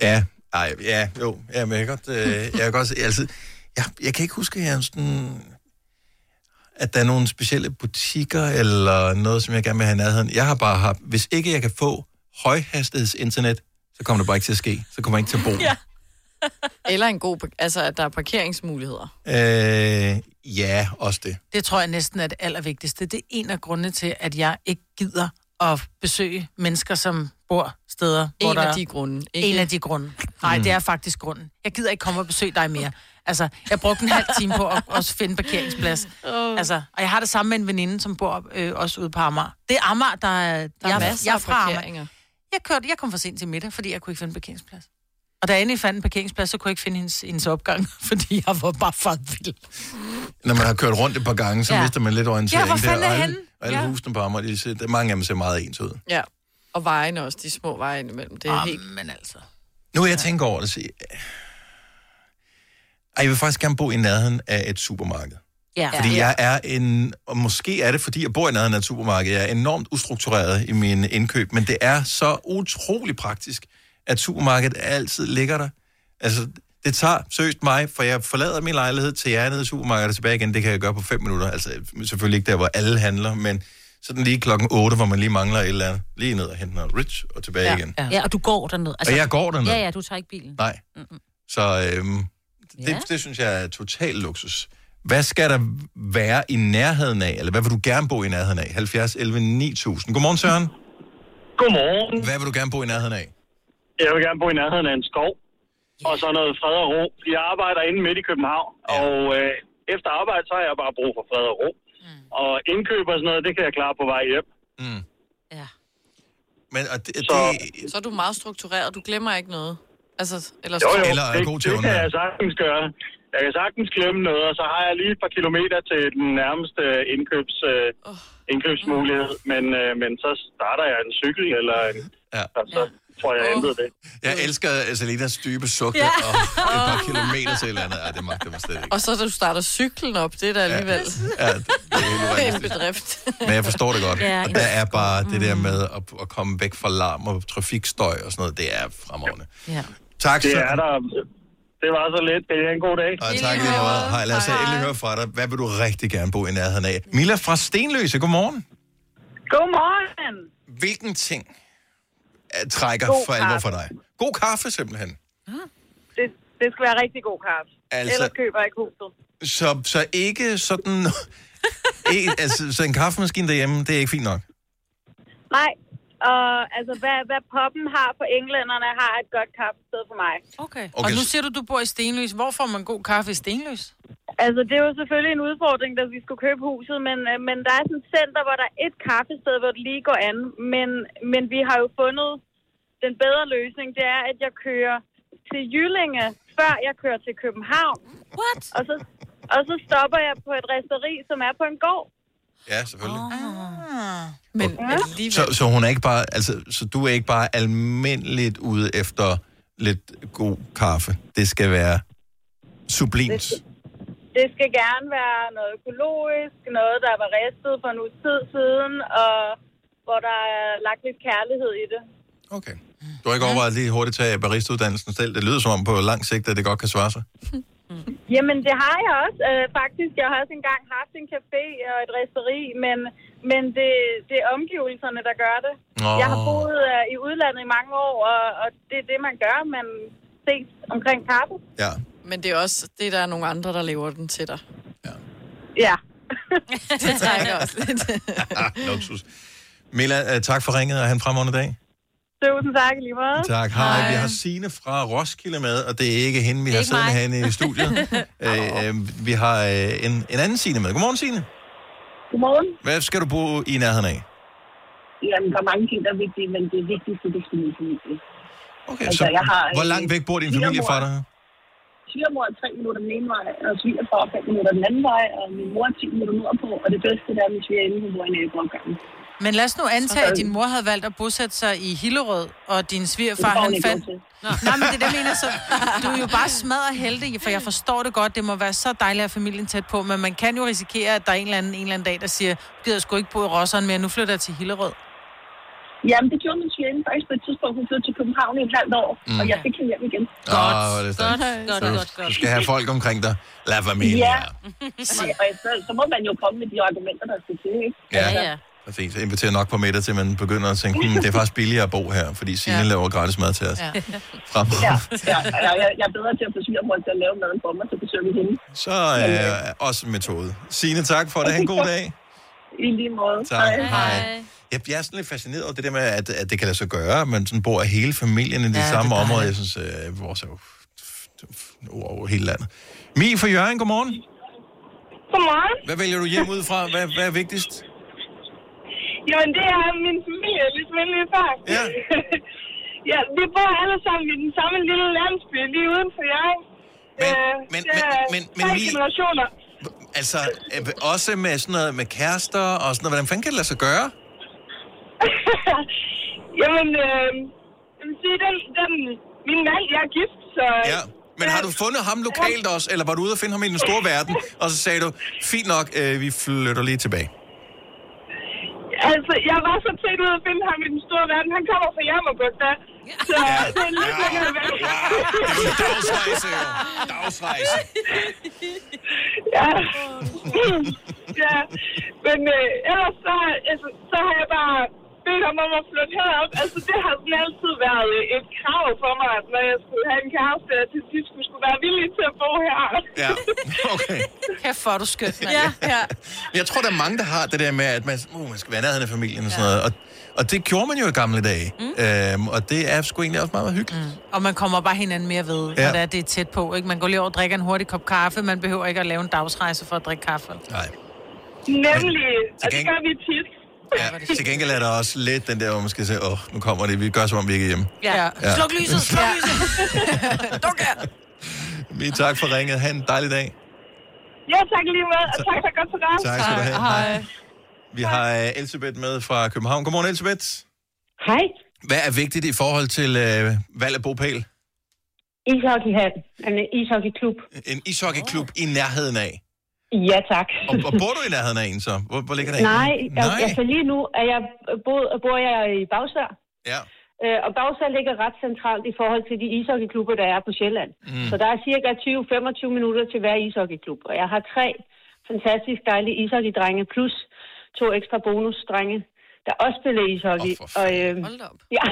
Ja, ej, ja, jo, ja, men jeg kan godt, øh, jeg kan godt se, altså, jeg, jeg kan ikke huske, at jeg sådan, at der er nogle specielle butikker eller noget, som jeg gerne vil have i nærheden. Jeg har bare haft, hvis ikke jeg kan få højhastighedsinternet, så kommer det bare ikke til at ske. Så kommer jeg ikke til at bo. Ja. <laughs> Eller en god, altså at der er parkeringsmuligheder. Øh, ja, også det. Det tror jeg næsten er det allervigtigste. Det er en af grundene til, at jeg ikke gider at besøge mennesker, som bor steder, hvor En der... af de grunde, ikke? En af de grunde. Nej, Mm. det er faktisk grunden. Jeg gider ikke komme og besøge dig mere. Altså, jeg brugte en halv time på at <laughs> også finde parkeringsplads. Altså, og jeg har det samme med en veninde, som bor øh, også ude på Amager. Det er Amager, der er... Der er jeg, masser jeg af fra Amager. parkeringer. Jeg, kørte, jeg kom for sent til middag, fordi jeg kunne ikke finde en parkeringsplads. Og da jeg endelig fandt en parkeringsplads, så kunne jeg ikke finde hendes, hendes opgang, <laughs> fordi jeg var bare for vild. Når man har kørt rundt et par gange, så Ja. ja. mister man lidt orientering. Ja, hvor fanden der, er og alle, henne? og alle Ja. husene på Amager, de ser, mange af dem ser meget ens ud. Ja. Og vejene også, de små veje imellem. Det er Ah, helt... Men altså... Nu er jeg tænker over det, så... Ej, jeg vil faktisk gerne bo i nærheden af et supermarked. Ja. Fordi jeg er en, og måske er det, fordi jeg bor i nærheden af et supermarked, jeg er enormt ustruktureret i mine indkøb, men det er så utrolig praktisk, at supermarkedet altid ligger der. Altså, det tager seriøst mig, for jeg forlader min lejlighed til jeg er nede i supermarkedet og tilbage igen, det kan jeg gøre på fem minutter. Altså, selvfølgelig ikke der, hvor alle handler, men sådan lige klokken 8, hvor man lige mangler et eller andet. Lige ned og hente noget rich og tilbage ja. igen. Ja. ja, og du går derned. Altså, Og jeg går derned. Ja, ja, du tager ikke bilen. Nej. Så øhm, det, Ja. det synes jeg er total luksus. Hvad skal der være i nærheden af, eller hvad vil du gerne bo i nærheden af? 70, 11, 9000. Godmorgen, Søren. Godmorgen. Hvad vil du gerne bo i nærheden af? Jeg vil gerne bo i nærheden af en skov. Og så noget fred og ro. Jeg arbejder inde midt i København. Ja. Og øh, efter arbejde, så har jeg bare brug for fred og ro. Mm. Og indkøb og sådan noget, det kan jeg klare på vej hjem. Mm. Ja. Men og det, Så, Så er du meget struktureret, du glemmer ikke noget. Altså, eller jo, jo, Eller er det, god til det kan jeg sagtens gøre. Jeg kan sagtens glemme noget, og så har jeg lige et par kilometer til den nærmeste indkøbs, øh, indkøbsmulighed. Men, øh, men så starter jeg en cykel, eller en, ja. og så tror jeg, jeg ændrede det. Jeg elsker Salinas dybe sukke Ja. ja. og et par <laughs> kilometer til et eller andet. Ej, det magter man slet ikke. Og så da du starter cyklen op, det er da alligevel Ja, det er helt <laughs> en urealistisk. bedrift. Men jeg forstår det godt. Ja, og en- der er bare det der med at, at komme væk fra larm og trafikstøj og sådan noget, det er fremragende. Ja. Tak, Det er der. Det var så lidt. Det er en god dag. Og tak lige meget. Hej, lad os endelig høre fra dig. Hvad vil du rigtig gerne bo i nærheden af? Mila fra Stenløse, godmorgen. Godmorgen. Hvilken ting øh, trækker God for alvor kaffe. for dig? God kaffe, simpelthen. Det, det skal være rigtig god kaffe. Altså- Altså... Ellers køber jeg ikke huset. Så, så ikke sådan... ikke, <laughs> altså, så en kaffemaskine derhjemme, det er ikke fint nok. Nej, og altså, hvad, hvad poppen har for englænderne, har et godt kaffested for mig. Okay. Okay, Og nu siger du, du bor i Stenløs. Hvor får man god kaffe i Stenløs? Altså, det er jo selvfølgelig en udfordring, da vi skulle købe huset, men, øh, men der er sådan et center, hvor der er et kaffested, hvor det lige går an. Men, men vi har jo fundet den bedre løsning, det er, at jeg kører til Jyllinge, før jeg kører til København. What? Og så, og så stopper jeg på et resteri, som er på en gård. Ja, selvfølgelig. Ah. Men ja. Så, så hun er ikke bare, altså, så du er ikke bare almindeligt ude efter lidt god kaffe. Det skal være sublimt. Det skal gerne være noget økologisk, noget, der var ristet for en uges tid siden, og hvor der er lagt lidt kærlighed i det. Okay. Du har ikke overvejet lige hurtigt tage baristauddannelsen selv. Det lyder som om på lang sigt, at det godt kan svare sig. <laughs> Jamen, det har jeg også. Øh, faktisk, jeg har også engang haft en café og et resteri, men, men det, det er omgivelserne, der gør det. Nå. Jeg har boet øh, i udlandet i mange år, og, og det er det, man gør. Man ses omkring kaffe. Ja. Men det er også, det er der er nogle andre, der lever den til dig. Ja. <laughs> det trækker også lidt. <laughs> Luksus. Mila, øh, tak for ringet, og have en fremragende dag. Tusind tak lige meget. Tak. Hej. Vi har Sine fra Roskilde med, og det er ikke hende, vi er har ikke siddende mig. herinde i studiet. <laughs> øh, øh, vi har øh, en, en anden Sine med. Godmorgen, Sine. Godmorgen. Hvad skal du bo i nærheden af? Jamen, der er mange ting, der er vigtige, men det vigtigste, det skal min familie. Okay, Altså, så jeg har, hvor øh, langt væk bor din familie fra dig? Svigermor er tre minutter den ene vej, og svigerfar er fem minutter den anden vej, og min mor er 10 minutter nordpå, og det bedste det er, at min svigerinde hun bor i naboopgangen. Men lad os nu antage, at din mor havde valgt at bosætte sig i Hillerød, og din svigerfar, han fandt... nej, men det er det, jeg mener, så du er jo bare smadret heldig, for jeg forstår det godt. Det må være så dejligt at have familien tæt på, men man kan jo risikere, at der er en eller anden, en eller anden dag, der siger, du gider sgu ikke bo i Rosseren mere, nu flytter jeg til Hillerød. Jamen, det gjorde min svigerinde faktisk på et tidspunkt. Hun flyttede til København i et halvt år, mm. og jeg fik hende hjem igen. Åh, hvor er det godt, godt, Så godt, godt. Du skal have folk omkring dig. La familia. Ja, og så, så må man jo komme med de argumenter, der skal til, ikke? Ja, ja. Præcis. Jeg inviterer nok på middag, til man begynder at tænke, hmm, det er faktisk billigere at bo her, fordi Signe ja. laver gratis mad til os. Ja. Frem. Ja, ja, jeg, jeg er bedre til at få svigermor til at lave maden for mig, så besøger vi hende. Så øh, også en metode. Signe, tak for det. Ha' en god dag. I lige måde. Tak. Hej. Jeg, jeg er sådan lidt fascineret over det der med, at, at det kan lade sig gøre, at man sådan bor hele familien i det Ja, samme det er område. Jeg synes, øh, vores er jo over, over hele landet. Mi fra Jørgen, godmorgen. Godmorgen. Hvad vælger du hjem ud fra? Hvad, hvad er vigtigst? Jamen, det er min familie, ligesom jeg lige før. Ja. <laughs> ja, vi bor alle sammen i den samme lille landsby lige uden for jer. Men, øh, men, men, men, tre Mi- generationer. Altså, øh, også med sådan noget med kærester og sådan noget. Hvordan fanden kan det lade sig gøre? <laughs> Jamen, øh, jeg vil sige, den, den, min mand, jeg er gift, så... Ja. Men har du fundet ham lokalt også, eller var du ude og finde ham i den store verden, og så sagde du, fint nok, øh, vi flytter lige tilbage? Altså, jeg var så tæt ud at finde ham i den store verden. Han kommer fra Jammerbugt, <laughs> Så ja. det er lidt længere væk. Det er jo en dagsrejse, jo. Dagsrejse. <laughs> ja. <laughs> ja. Men øh, ellers så, altså, så har jeg bare bedt ham om at flytte herop. Altså, det har sådan altid været øh, et krav for mig, at når jeg skulle have en kæreste, at jeg til sidst skulle, skulle være villig til at bo her. Ja, okay. Kæft, er du skønt, mand. Ja, ja. Jeg tror, der er mange, der har det der med, at man, uh, man skal være nærheden af familien og sådan noget. Og, og det gjorde man jo i gamle dage. Mm. Øhm, og det er sgu egentlig også meget, meget hyggeligt. Mm. Og man kommer bare hinanden mere ved, Ja. når det er, det er tæt på. Ikke? Man går lige over og drikker en hurtig kop kaffe. Man behøver ikke at lave en dagsrejse for at drikke kaffe. Nej. Nemlig, og det gør vi tit. Ja, til gengæld er der også lidt den der, hvor man skal sige, åh, oh, nu kommer det, vi gør som om vi ikke er hjemme. Ja. Ja. ja. Sluk lyset, sluk lyset. <laughs> Duk her. Vi tak for ringet. Ha' en dejlig dag. Ja, tak lige med, og tak for godt program. Tak skal du have. Hej. Vi har øh, Elisabeth med fra København. Godmorgen, Elisabeth. Hej. Hvad er vigtigt i forhold til øh, valg af bopæl? Ishockeyhal. En ishockeyklub. En ishockeyklub oh. i nærheden af. Ja, tak. Og, og bor du i nærheden af en så? Hvor, hvor ligger der en? Nej, Nej. Nej. altså lige nu er jeg, bor, bor jeg i Bagsvær. Ja. Øh, og Bagsvær ligger ret centralt i forhold til de ishockeyklubber, der er på Sjælland. Mm. Så der er cirka 20-25 minutter til hver ishockeyklub. Og jeg har tre fantastisk dejlige ishockeydrenge, plus to ekstra bonusdrenge, der også spiller ishockey. Oh, og, øh, <laughs> ja,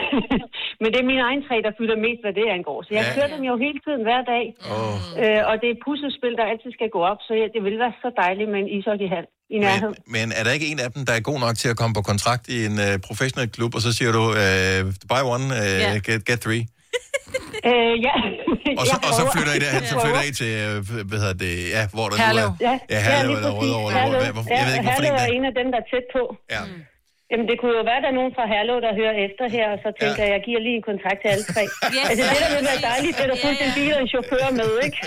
men det er mine egne tre, der fylder mest, hvad det angår. Så jeg Ja. kører dem jo hele tiden hver dag. Oh. Øh, og det er puslespil, der altid skal gå op, så ja, det vil være så dejligt med en ishockeyhal i nærheden. Men er der ikke en af dem, der er god nok til at komme på kontrakt i en uh, professionel klub, og så siger du, uh, buy one, uh, Ja. get, get three? <laughs> Øh, ja. <laughs> Og så, og så flytter I derhen, så flytter. I til, øh, hvad hedder det, ja, hvor der Herlev. nu er. Ja, ja Herlev lige eller præcis. Rødovre. eller hvor- Herlev. hvad- Jeg ved ikke, hvorfor Herlev en er en af dem, der er tæt på. Ja. Jamen, det kunne jo være, at der er nogen fra Herlev, der hører efter her, og så tænker jeg, at jeg giver lige en kontakt til alle tre. <laughs> Yes. Altså, det der vil være dejligt, det er der fuldt en bil og en chauffør med, ikke?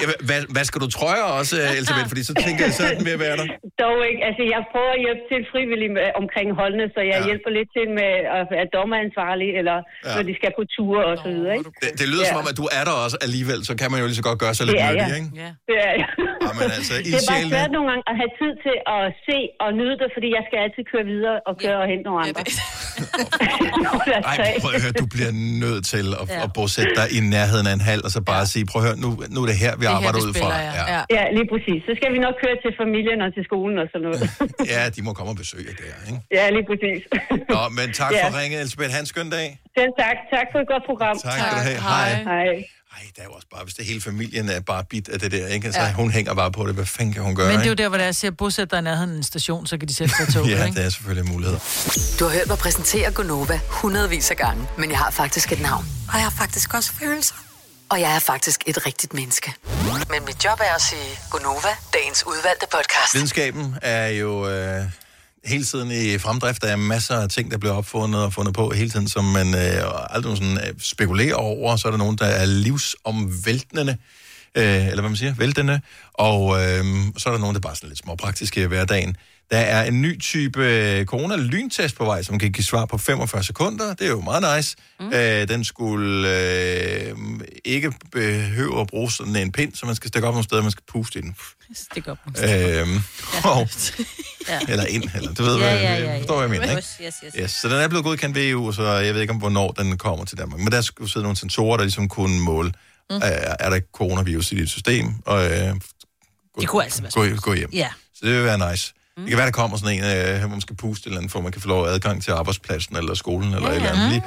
Ja, hvad, hvad skal du trøje også, øh, Elisabeth? Fordi så tænker jeg, så er den ved at være der. Dog ikke. Altså, jeg prøver at hjælpe til frivilligt med, omkring holdene, så jeg ja. hjælper lidt til med at være dommeransvarlig, eller Ja. ja. når de skal på ture og så videre, ikke? Det, det lyder ja. som om, at du er der også alligevel, så kan man jo lige så godt gøre sig lidt Det er nyttig, jeg. ikke? Ja. Det er jeg. Jamen altså, Det er bare svært nogle gange at have tid til at se og nyde det, fordi jeg skal altid køre videre og køre og hente nogle andre. <laughs> Ej, prøv at høre, du bliver nødt til at, Ja. ja. at bosætte dig i nærheden af en hal, og så bare sige, prøv at høre, nu, nu er det her, vi arbejder ud fra. Ja. Ja. ja, lige præcis. Så skal vi nok køre til familien og til skolen og sådan noget. <laughs> ja, de må komme og besøge der, ikke? ja, lige præcis. Nå, men tak Ja. for ringet, Elisabeth. Ha' en skøn dag. Selv tak. Tak for et godt program. Tak skal du have. Hej. Hej. Ej, der er jo også bare, hvis det hele familien er bare bit af det der, ikke? Altså, ja. hun hænger bare på det. Hvad fanden kan hun gøre, Men det er jo der, hvor der er, siger, bosæt dig i nærheden en station, så kan de selv tage toget, <laughs> Ja, ikke? det er selvfølgelig en mulighed. Du har hørt mig præsentere Gonova hundredvis af gange, men jeg har faktisk et navn. Og jeg har faktisk også følelser. Og jeg er faktisk et rigtigt menneske. Men mit job er at sige Gonova, dagens udvalgte podcast. Videnskaben er jo øh, hele tiden i fremdrift. Der er masser af ting, der bliver opfundet og fundet på hele tiden, som man øh, aldrig sådan, øh, spekulerer over. Så er der nogen, der er livsomvæltende, øh, eller hvad man siger, væltende. Og øh, så er der nogen, der bare er sådan lidt småpraktiske i hverdagen. Der er en ny type øh, corona-lyntest på vej, som kan give svar på 45 sekunder. Det er jo meget nice. Mm. Øh, den skulle øh, ikke behøve at bruge sådan en pind, så man skal stikke op nogle steder, man skal puste i den. Stik op. Øhm, <laughs> og, Ja. eller ind, eller du ved, Ja, hvad, ja, ja, ja. forstår, hvad jeg mener, ikke? Yes, yes, yes. Yes, så den er blevet godkendt ved EU, så jeg ved ikke, om hvornår den kommer til Danmark. Men der skulle sidde nogle sensorer, der ligesom kunne måle, mm. øh, er der coronavirus i dit system, og øh, gå, Det kunne altså være gå, gå hjem. Ja. Så det vil være nice. Mm. Det kan være, der kommer sådan en, øh, hvor man skal puste eller andet, for man kan få lov adgang til arbejdspladsen, eller skolen, eller ja, et eller andet. Lige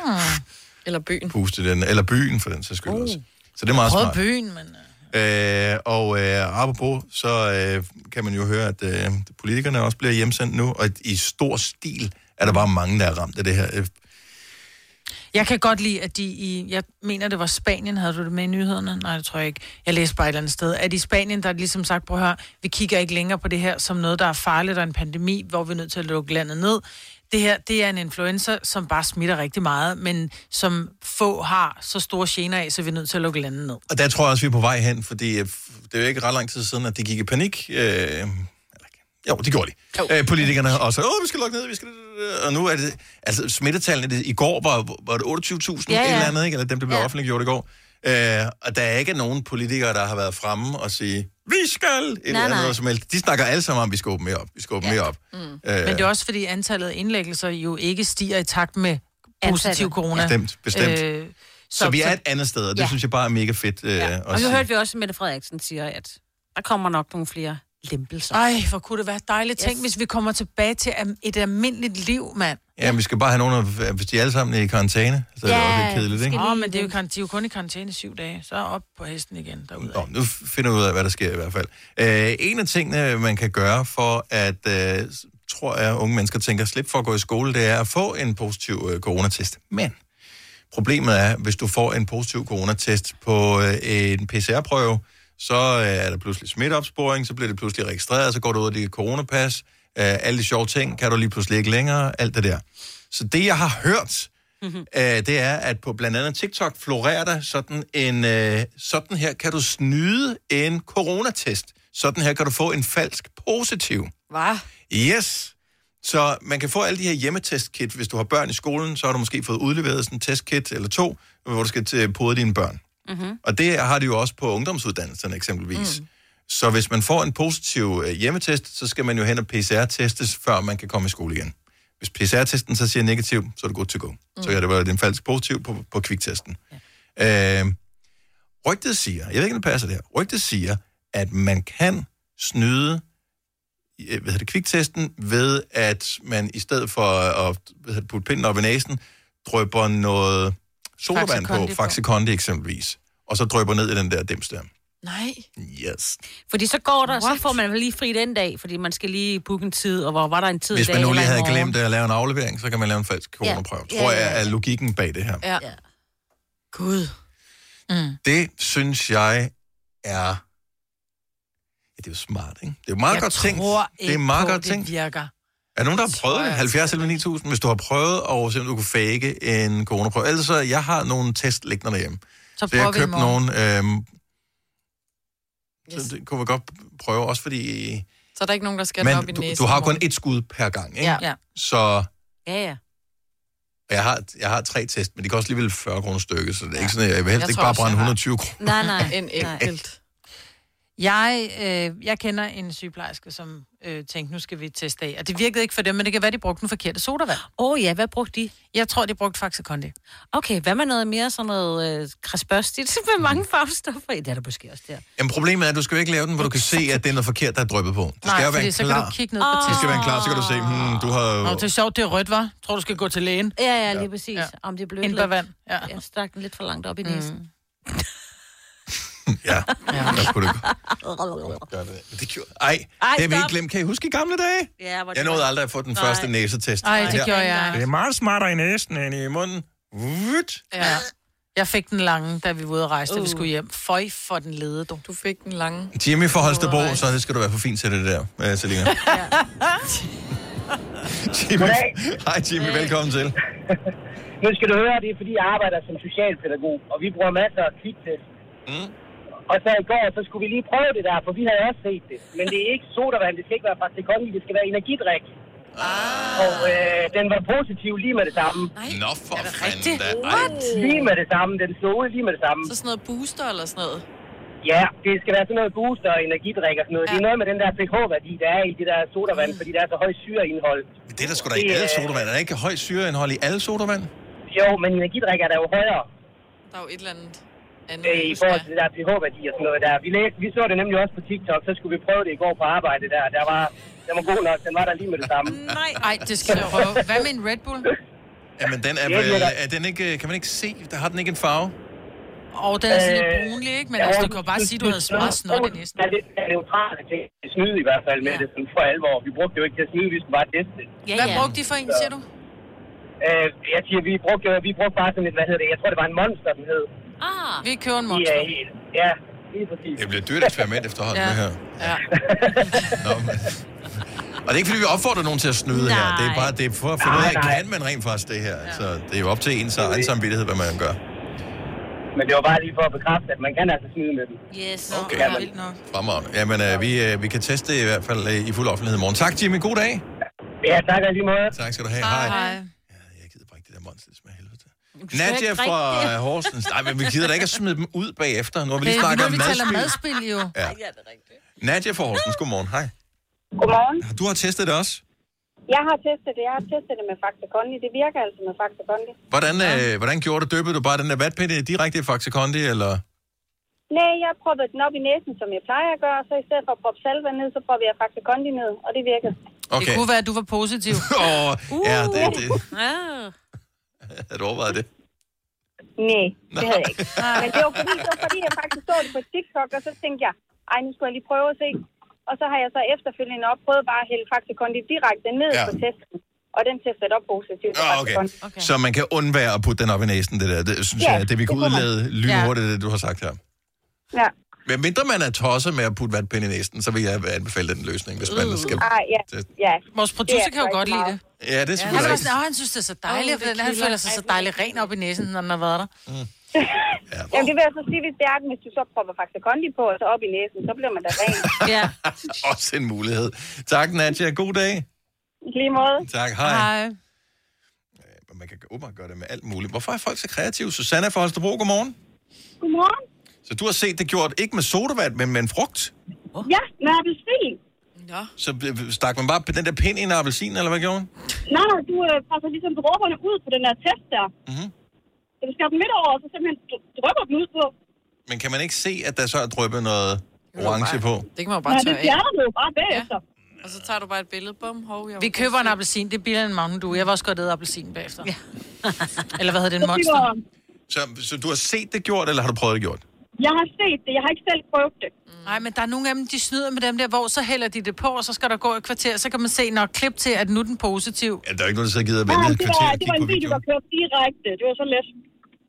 Eller byen. puste den, eller byen, for den sags skyld også. Så det er meget smart. byen, men... Øh, og øh, apropos, så øh, kan man jo høre, at øh, politikerne også bliver hjemsendt nu, og i stor stil er der bare mange, der er ramt af det her. Jeg kan godt lide, at de i... Jeg mener, det var Spanien, havde du det med i nyhederne? Nej, det tror jeg ikke. Jeg læste bare et eller andet sted. At i Spanien, der er ligesom sagt, prøv at høre, vi kigger ikke længere på det her som noget, der er farligt og en pandemi, hvor vi er nødt til at lukke landet ned. Det her, det er en influenza, som bare smitter rigtig meget, men som få har så store gener af, så vi er nødt til at lukke landet ned. Og der tror jeg også, vi er på vej hen, fordi øh, det er jo ikke ret lang tid siden, at det gik i panik. Øh jo, det gjorde de. Øh, politikerne og så, åh, vi skal lukke ned, vi skal... Og nu er det... Altså, smittetallene, det, i går var, var det 28.000 Ja, ja, eller andet, ikke? Eller dem, der blev ja. offentliggjort i går. Øh, og der er ikke nogen politikere, der har været fremme og sige, vi skal et Nej, eller andet som helst. De snakker alle sammen om, at vi skal åbne mere op. Vi skal åbne ja. mere op. Mm. Øh, Men det er også fordi antallet af indlæggelser jo ikke stiger i takt med positiv Antallet. corona. Bestemt, bestemt. Øh, så, så vi er et andet sted, og det ja. synes jeg bare er mega fedt. Øh, ja. Og nu hørte vi også, at Mette Frederiksen siger, at der kommer nok nogle flere lempelser. Ej, hvor kunne det være dejligt. Tænk, hvis vi kommer tilbage til et almindeligt liv, mand. Ja, vi skal bare have nogen, af- hvis de alle sammen er i karantæne, så er det også lidt kedeligt, ikke? Åh, oh, men det er jo, de er jo kun i karantæne i syv dage. Så op på hesten igen derude. Nå, nu finder vi ud af, hvad der sker i hvert fald. Øh, en af tingene, man kan gøre for at, øh, tror jeg, unge mennesker tænker, slip for at gå i skole, det er at få en positiv øh, coronatest. Men problemet er, hvis du får en positiv coronatest på øh, en PCR-prøve, så øh, er der pludselig smitteopsporing, så bliver det pludselig registreret, så går du ud af dit coronapas, øh, alle de sjove ting kan du lige pludselig ikke længere, alt det der. Så det, jeg har hørt, mm-hmm. øh, det er, at på blandt andet TikTok florerer der sådan en, øh, sådan her kan du snyde en coronatest. Sådan her kan du få en falsk positiv. Hvad? Yes. Så man kan få alle de her hjemmetestkit. Hvis du har børn i skolen, så har du måske fået udleveret sådan en testkit eller to, hvor du skal til pode dine børn. Mm-hmm. Og det har de jo også på ungdomsuddannelserne eksempelvis. Mm. Så hvis man får en positiv øh, hjemmetest, så skal man jo hen og PCR-testes, før man kan komme i skole igen. Hvis PCR-testen så siger negativ, så er det godt til go. Mm. Så kan det være en falsk positiv på, på kviktesten. Ja. Øh, rygtet siger, jeg ved ikke, om det passer det her, rygtet siger, at man kan snyde øh, hvad hedder det, kviktesten ved, at man i stedet for at hvad hedder det, putte pinden op i næsen, drøber noget sodavand på. Faxi Kondi eksempelvis, og så drøber ned i den der dims der. Nej. Yes. Fordi så går der, så får man vel lige fri den dag, fordi man skal lige booke en tid, og hvor var der en tid Hvis man nu lige havde glemt at lave en aflevering, så kan man lave en falsk coronaprøve. Ja. Tror Ja, jeg ja, ja. er logikken bag det her. Ja. Gud. Mm. Det synes jeg er... Ja, det er jo smart, ikke? Det er jo meget jeg godt tænkt. tror Det er meget på, godt det tænkt. virker. Er der nogen, der har prøvet det? jeg 70 eller 9000? Hvis du har prøvet, og se om du kunne fake en coronaprøve. Ellers så, jeg har nogle test liggende derhjemme. Så Så jeg har købt nogle... Øhm, så det kunne vi godt prøve, også fordi... Så er der ikke nogen, der skal det op i Men du, næsen. du har kun et skud per gang, ikke? Ja. ja. Så Ja, ja. jeg har, jeg har tre test, men de koster alligevel 40 kroner stykket, så det er ikke sådan, at jeg vil helst Jeg ikke bare brænde jeg har. 120 kroner. Nej, nej. <laughs> En enkelt. Jeg, øh, jeg kender en sygeplejerske, som øh, tænkte, nu skal vi teste af. Og det virkede ikke for dem, men det kan være, de brugte den forkerte sodavand. Åh oh, ja, hvad brugte de? Jeg tror, de brugte Faxe Kondi. Okay, hvad med noget mere sådan noget øh, krasbørstigt <laughs> med mange farvestoffer i? Det er der måske også der. Jamen problemet er, at du skal jo ikke lave den, hvor du kan se, at det er noget forkert, der er drøbet på. Det Nej, skal jo være en så kan klar. du kigge ned på Det skal være en klar, så kan du se, hmm, du har Nå, jo... det er sjovt, det er rødt, var. Tror du skal gå til lægen? Ja, ja, lige præcis. Ja. Om det er blødt Indbærvand, ja. Jeg stak den lidt for langt op i næsen. <laughs> Ja, der skulle det det. Gjorde... Ej, Ej, det har vi ikke glemt. Kan I huske i gamle dage? Ja, hvor Jeg nåede aldrig at få den Nej. første næsetest. Ej, det gjorde jeg. Det er meget smartere i næsen end i munden. Vut. Ja. Jeg fik den lange, da vi var ude at rejse, da vi Uh. skulle hjem. Føj for den lede, du. Du fik den lange. Jimmy fra Holstebro, så det skal du være for fint til det der, øh, Selina. <laughs> Jimmy. Hej Jimmy, velkommen til. <laughs> Nu skal du høre, det er fordi, jeg arbejder som socialpædagog, og vi bruger masser af kviktest. Mm. Og så i går, så skulle vi lige prøve det der, for vi havde også set det. Men det er ikke sodavand, det skal ikke være Kondi, det skal være energidrik. Ah. Og øh, den var positiv lige med det samme. Nå, for rigtigt? fanden da. What? Lige med det samme, den slog lige med det samme. Så sådan noget booster eller sådan noget? Ja, det skal være sådan noget booster og energidrik og sådan noget. Ja. Det er noget med den der pH-værdi, der er i det der sodavand, fordi der er så høj syreindhold. Det er der sgu da ikke alle sodavand. Er der ikke høj syreindhold i alle sodavand? Jo, men energidrik er der jo højere. Der er jo et eller andet andet. Øh, I forhold til det der pH-værdi og sådan noget der. Vi, læste, vi så det nemlig også på TikTok, så skulle vi prøve det i går på arbejde der. Der var, den var god nok, den var der lige med det samme. <laughs> Nej, Ej, det skal jeg prøve. Hvad med en Red Bull? Jamen, den er Ja, vel... det er der. Er den ikke, kan man ikke se? Der har den ikke en farve? Og den er sådan lidt Øh, brunlig, ikke? Men altså, du kan jo bare sige, at du havde meget snot i næsten. Der er lidt er neutrale ting. Det snyde i hvert fald med det sådan for alvor. Vi brugte det jo ikke til at snyde, vi skulle bare teste det. Ja, Hvad brugte de for en, siger du? Øh, jeg siger, vi brugte, vi brugte bare sådan et, hvad hedder det, jeg tror det var en monster, den hed. Vi kører en Ja, monster. helt, ja, lige præcis. Det bliver dyrt eksperiment efterhånden, Ja. det her. Ja. Nå, men... Og det er ikke, fordi vi opfordrer nogen til at snyde her. Det er bare det er for at finde ud af, Nej, nej. kan man rent faktisk det her? Så det er jo op til ens egen samvittighed, hvad man gør. Men det var bare lige for at bekræfte, at man kan altså snyde med den. Yes. Okay. Ja, men, Fremragende. Jamen, øh, vi, øh, vi kan teste det i hvert fald øh, i fuld offentlighed i morgen. Tak, Jimmy. God dag. ja, tak lige måde. Tak skal du have. Hej. Hej. Nadia ikke fra rigtig. øh, Horsens. Nej, men vi gider da ikke at smide dem ud bagefter. Nu har vi lige Det er snakket nu, om vi taler madspil. madspil, jo. Ja. Nadia fra Horsens, godmorgen. Hej. Godmorgen. Du har testet det også. Jeg har testet det. Jeg har testet det med Faxe Kondi. Det virker altså med Faxe Kondi. Hvordan, øh, hvordan gjorde du? Døbede du bare den der vatpinde direkte i Faxe Kondi, eller? Nej, jeg proppede den op i næsen, som jeg plejer at gøre. Så i stedet for at proppe salve ned, så proppede jeg Faxe Kondi ned. Og det virkede. Okay. Det kunne være, at du var positiv. <laughs> Åh, ja, det, det. Ah. <laughs> Har du overvejet det? Nej, det havde jeg ikke. <laughs> Men det var fordi, det var fordi, jeg faktisk så det på TikTok, og så tænkte jeg, ej, nu skulle jeg lige prøve at se. Og så har jeg så efterfølgende op prøvet bare at hælde Kondi direkte ned Ja. ja. på testen. Og den testede op positivt. Ah, okay. Okay. Så man kan undvære at putte den op i næsen, det der. Det synes Ja, jeg, det vi kan det kunne man. udlede lynhurtigt, det du har sagt her. Ja. Men mindre man er tosset med at putte vatpinde i næsen, så vil jeg anbefale den løsning, hvis man skal... Ah, ja. ja. Vores producer kan jo godt lide det. Ja, det er Ja, han, selvfølgelig var rigtigt. sådan, "Åh, han synes, det er så dejligt, Åh, for det han føler sig så dejligt ren op i næsen, når den har været der. Jamen, det vil jeg så sige, hvis det er, hvis du så propper Faxe Kondi på, og så op i næsen, så bliver man da ren. <laughs> ja. <laughs> Også en mulighed. Tak, Nadja. God dag. I lige måde. Tak, hej. Men Man kan åbenbart gøre det med alt muligt. Hvorfor er folk så kreative? Susanna fra Holstebro, godmorgen. Godmorgen. Så du har set det gjort ikke med sodavand, men med en frugt? Ja, med Ja. Så øh, stak man bare den der pind i en appelsin, eller hvad gjorde man? Nej, nej, du øh, presser ligesom dråberne ud på den der test der. Mhm. Så du skal den midt over, og så simpelthen dr- drypper den ud på. Men kan man ikke se, at der så er dryppet noget orange på? Det kan man jo bare Nej, tørre det af. fjerner du jo bare bagefter. Og så tager du bare et billede. Bum, hov, jeg Vi køber en appelsin, det er billigere end Mountain Dew. Jeg vil også godt æde appelsin bagefter. Ja. <laughs> Eller hvad hedder det, en monster? Så, så du har set det gjort, eller har du prøvet det gjort? Jeg har set det, jeg har ikke selv prøvet det. Nej, men der er nogle af dem, de snyder med dem der, hvor så hælder de det på, og så skal der gå et kvarter, så kan man se nok klip til, at nu er den positiv. Ja, der er ikke nogen, der gider at Nej, vente et det var, det var en video, der kørte direkte. Det var så let.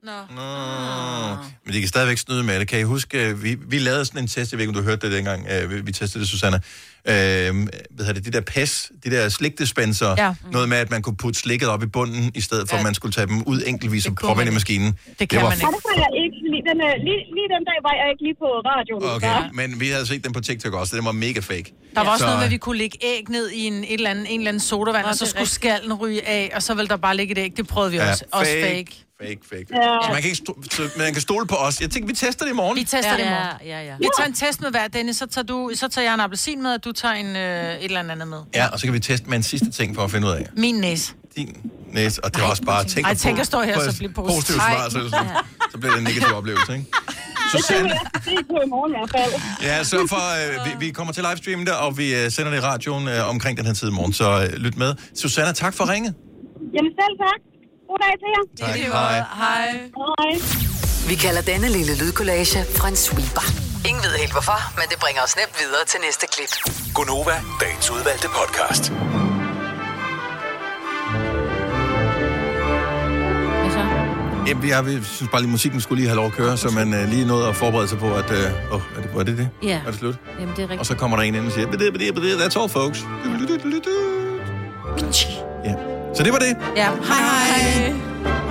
Nå. Nå. Men de kan stadigvæk snyde med det. Kan I huske, øh, vi, vi lavede sådan en test, jeg ved ikke, om du hørte det dengang, øh, vi- vi testede det, Susanne. Øh, hvad hedder det, de der PES, de der slikdispenser, Ja. noget med, at man kunne putte slikket op i bunden, i stedet for, Ja. at man skulle tage dem ud enkeltvis og proppe ind i maskinen. Det kan var man det var jeg ikke. Lige den, øh, lige, lige den dag var jeg ikke lige på radioen. Okay, men vi havde set den på TikTok også, det var mega fake. Der var også Så- noget med, at vi kunne lægge æg ned i en, et eller andet, en eller anden sodavand, Nå, og så det skulle rigtigt. skallen ryge af, og så ville der bare ligge et æg. Det prøvede vi også. Også fake. Fake, fake. Ja. Så man kan, ikke sto- så man kan stole på os. Jeg tænker, vi tester det i morgen. Vi tester Ja, det i morgen. ja, ja, ja. Vi tager en test med hver, Dennis. Så tager, du, så tager jeg en appelsin med, og du tager en, øh, et eller andet med. Ja, og så kan vi teste med en sidste ting for at finde ud af. Min næse. Din næse, og det var også bare tænk Ej, på- tænk at stå her, så bliver positiv. positivt Ej. svar, så, så, så bliver det en negativ oplevelse, ikke? Susanne, Det er på i morgen i hvert fald. ja, så for, øh, vi, vi kommer til livestream der, og vi øh, sender det i radioen øh, omkring den her tid i morgen, så øh, lyt med. Susanne, tak for ringet. Jamen selv tak. God dag til jer. Tak, hej. Hej. Hej. Vi kalder denne lille lydkollage en sweeper. Ingen ved helt hvorfor, men det bringer os nemt videre til næste klip. Gonova, dagens udvalgte podcast. Ja, vi, har, vi synes bare lige, musikken skulle lige have lov at køre, så man øh, lige nåede at forberede sig på, at... Øh, oh, er det, var det det? Ja. Er det slut? Jamen, det er rigtigt. Og så kommer der en ind og siger, "Bidi, bidi, bidi, that's all, folks. Ja. Så det var det. Ja. Hej hej. hej.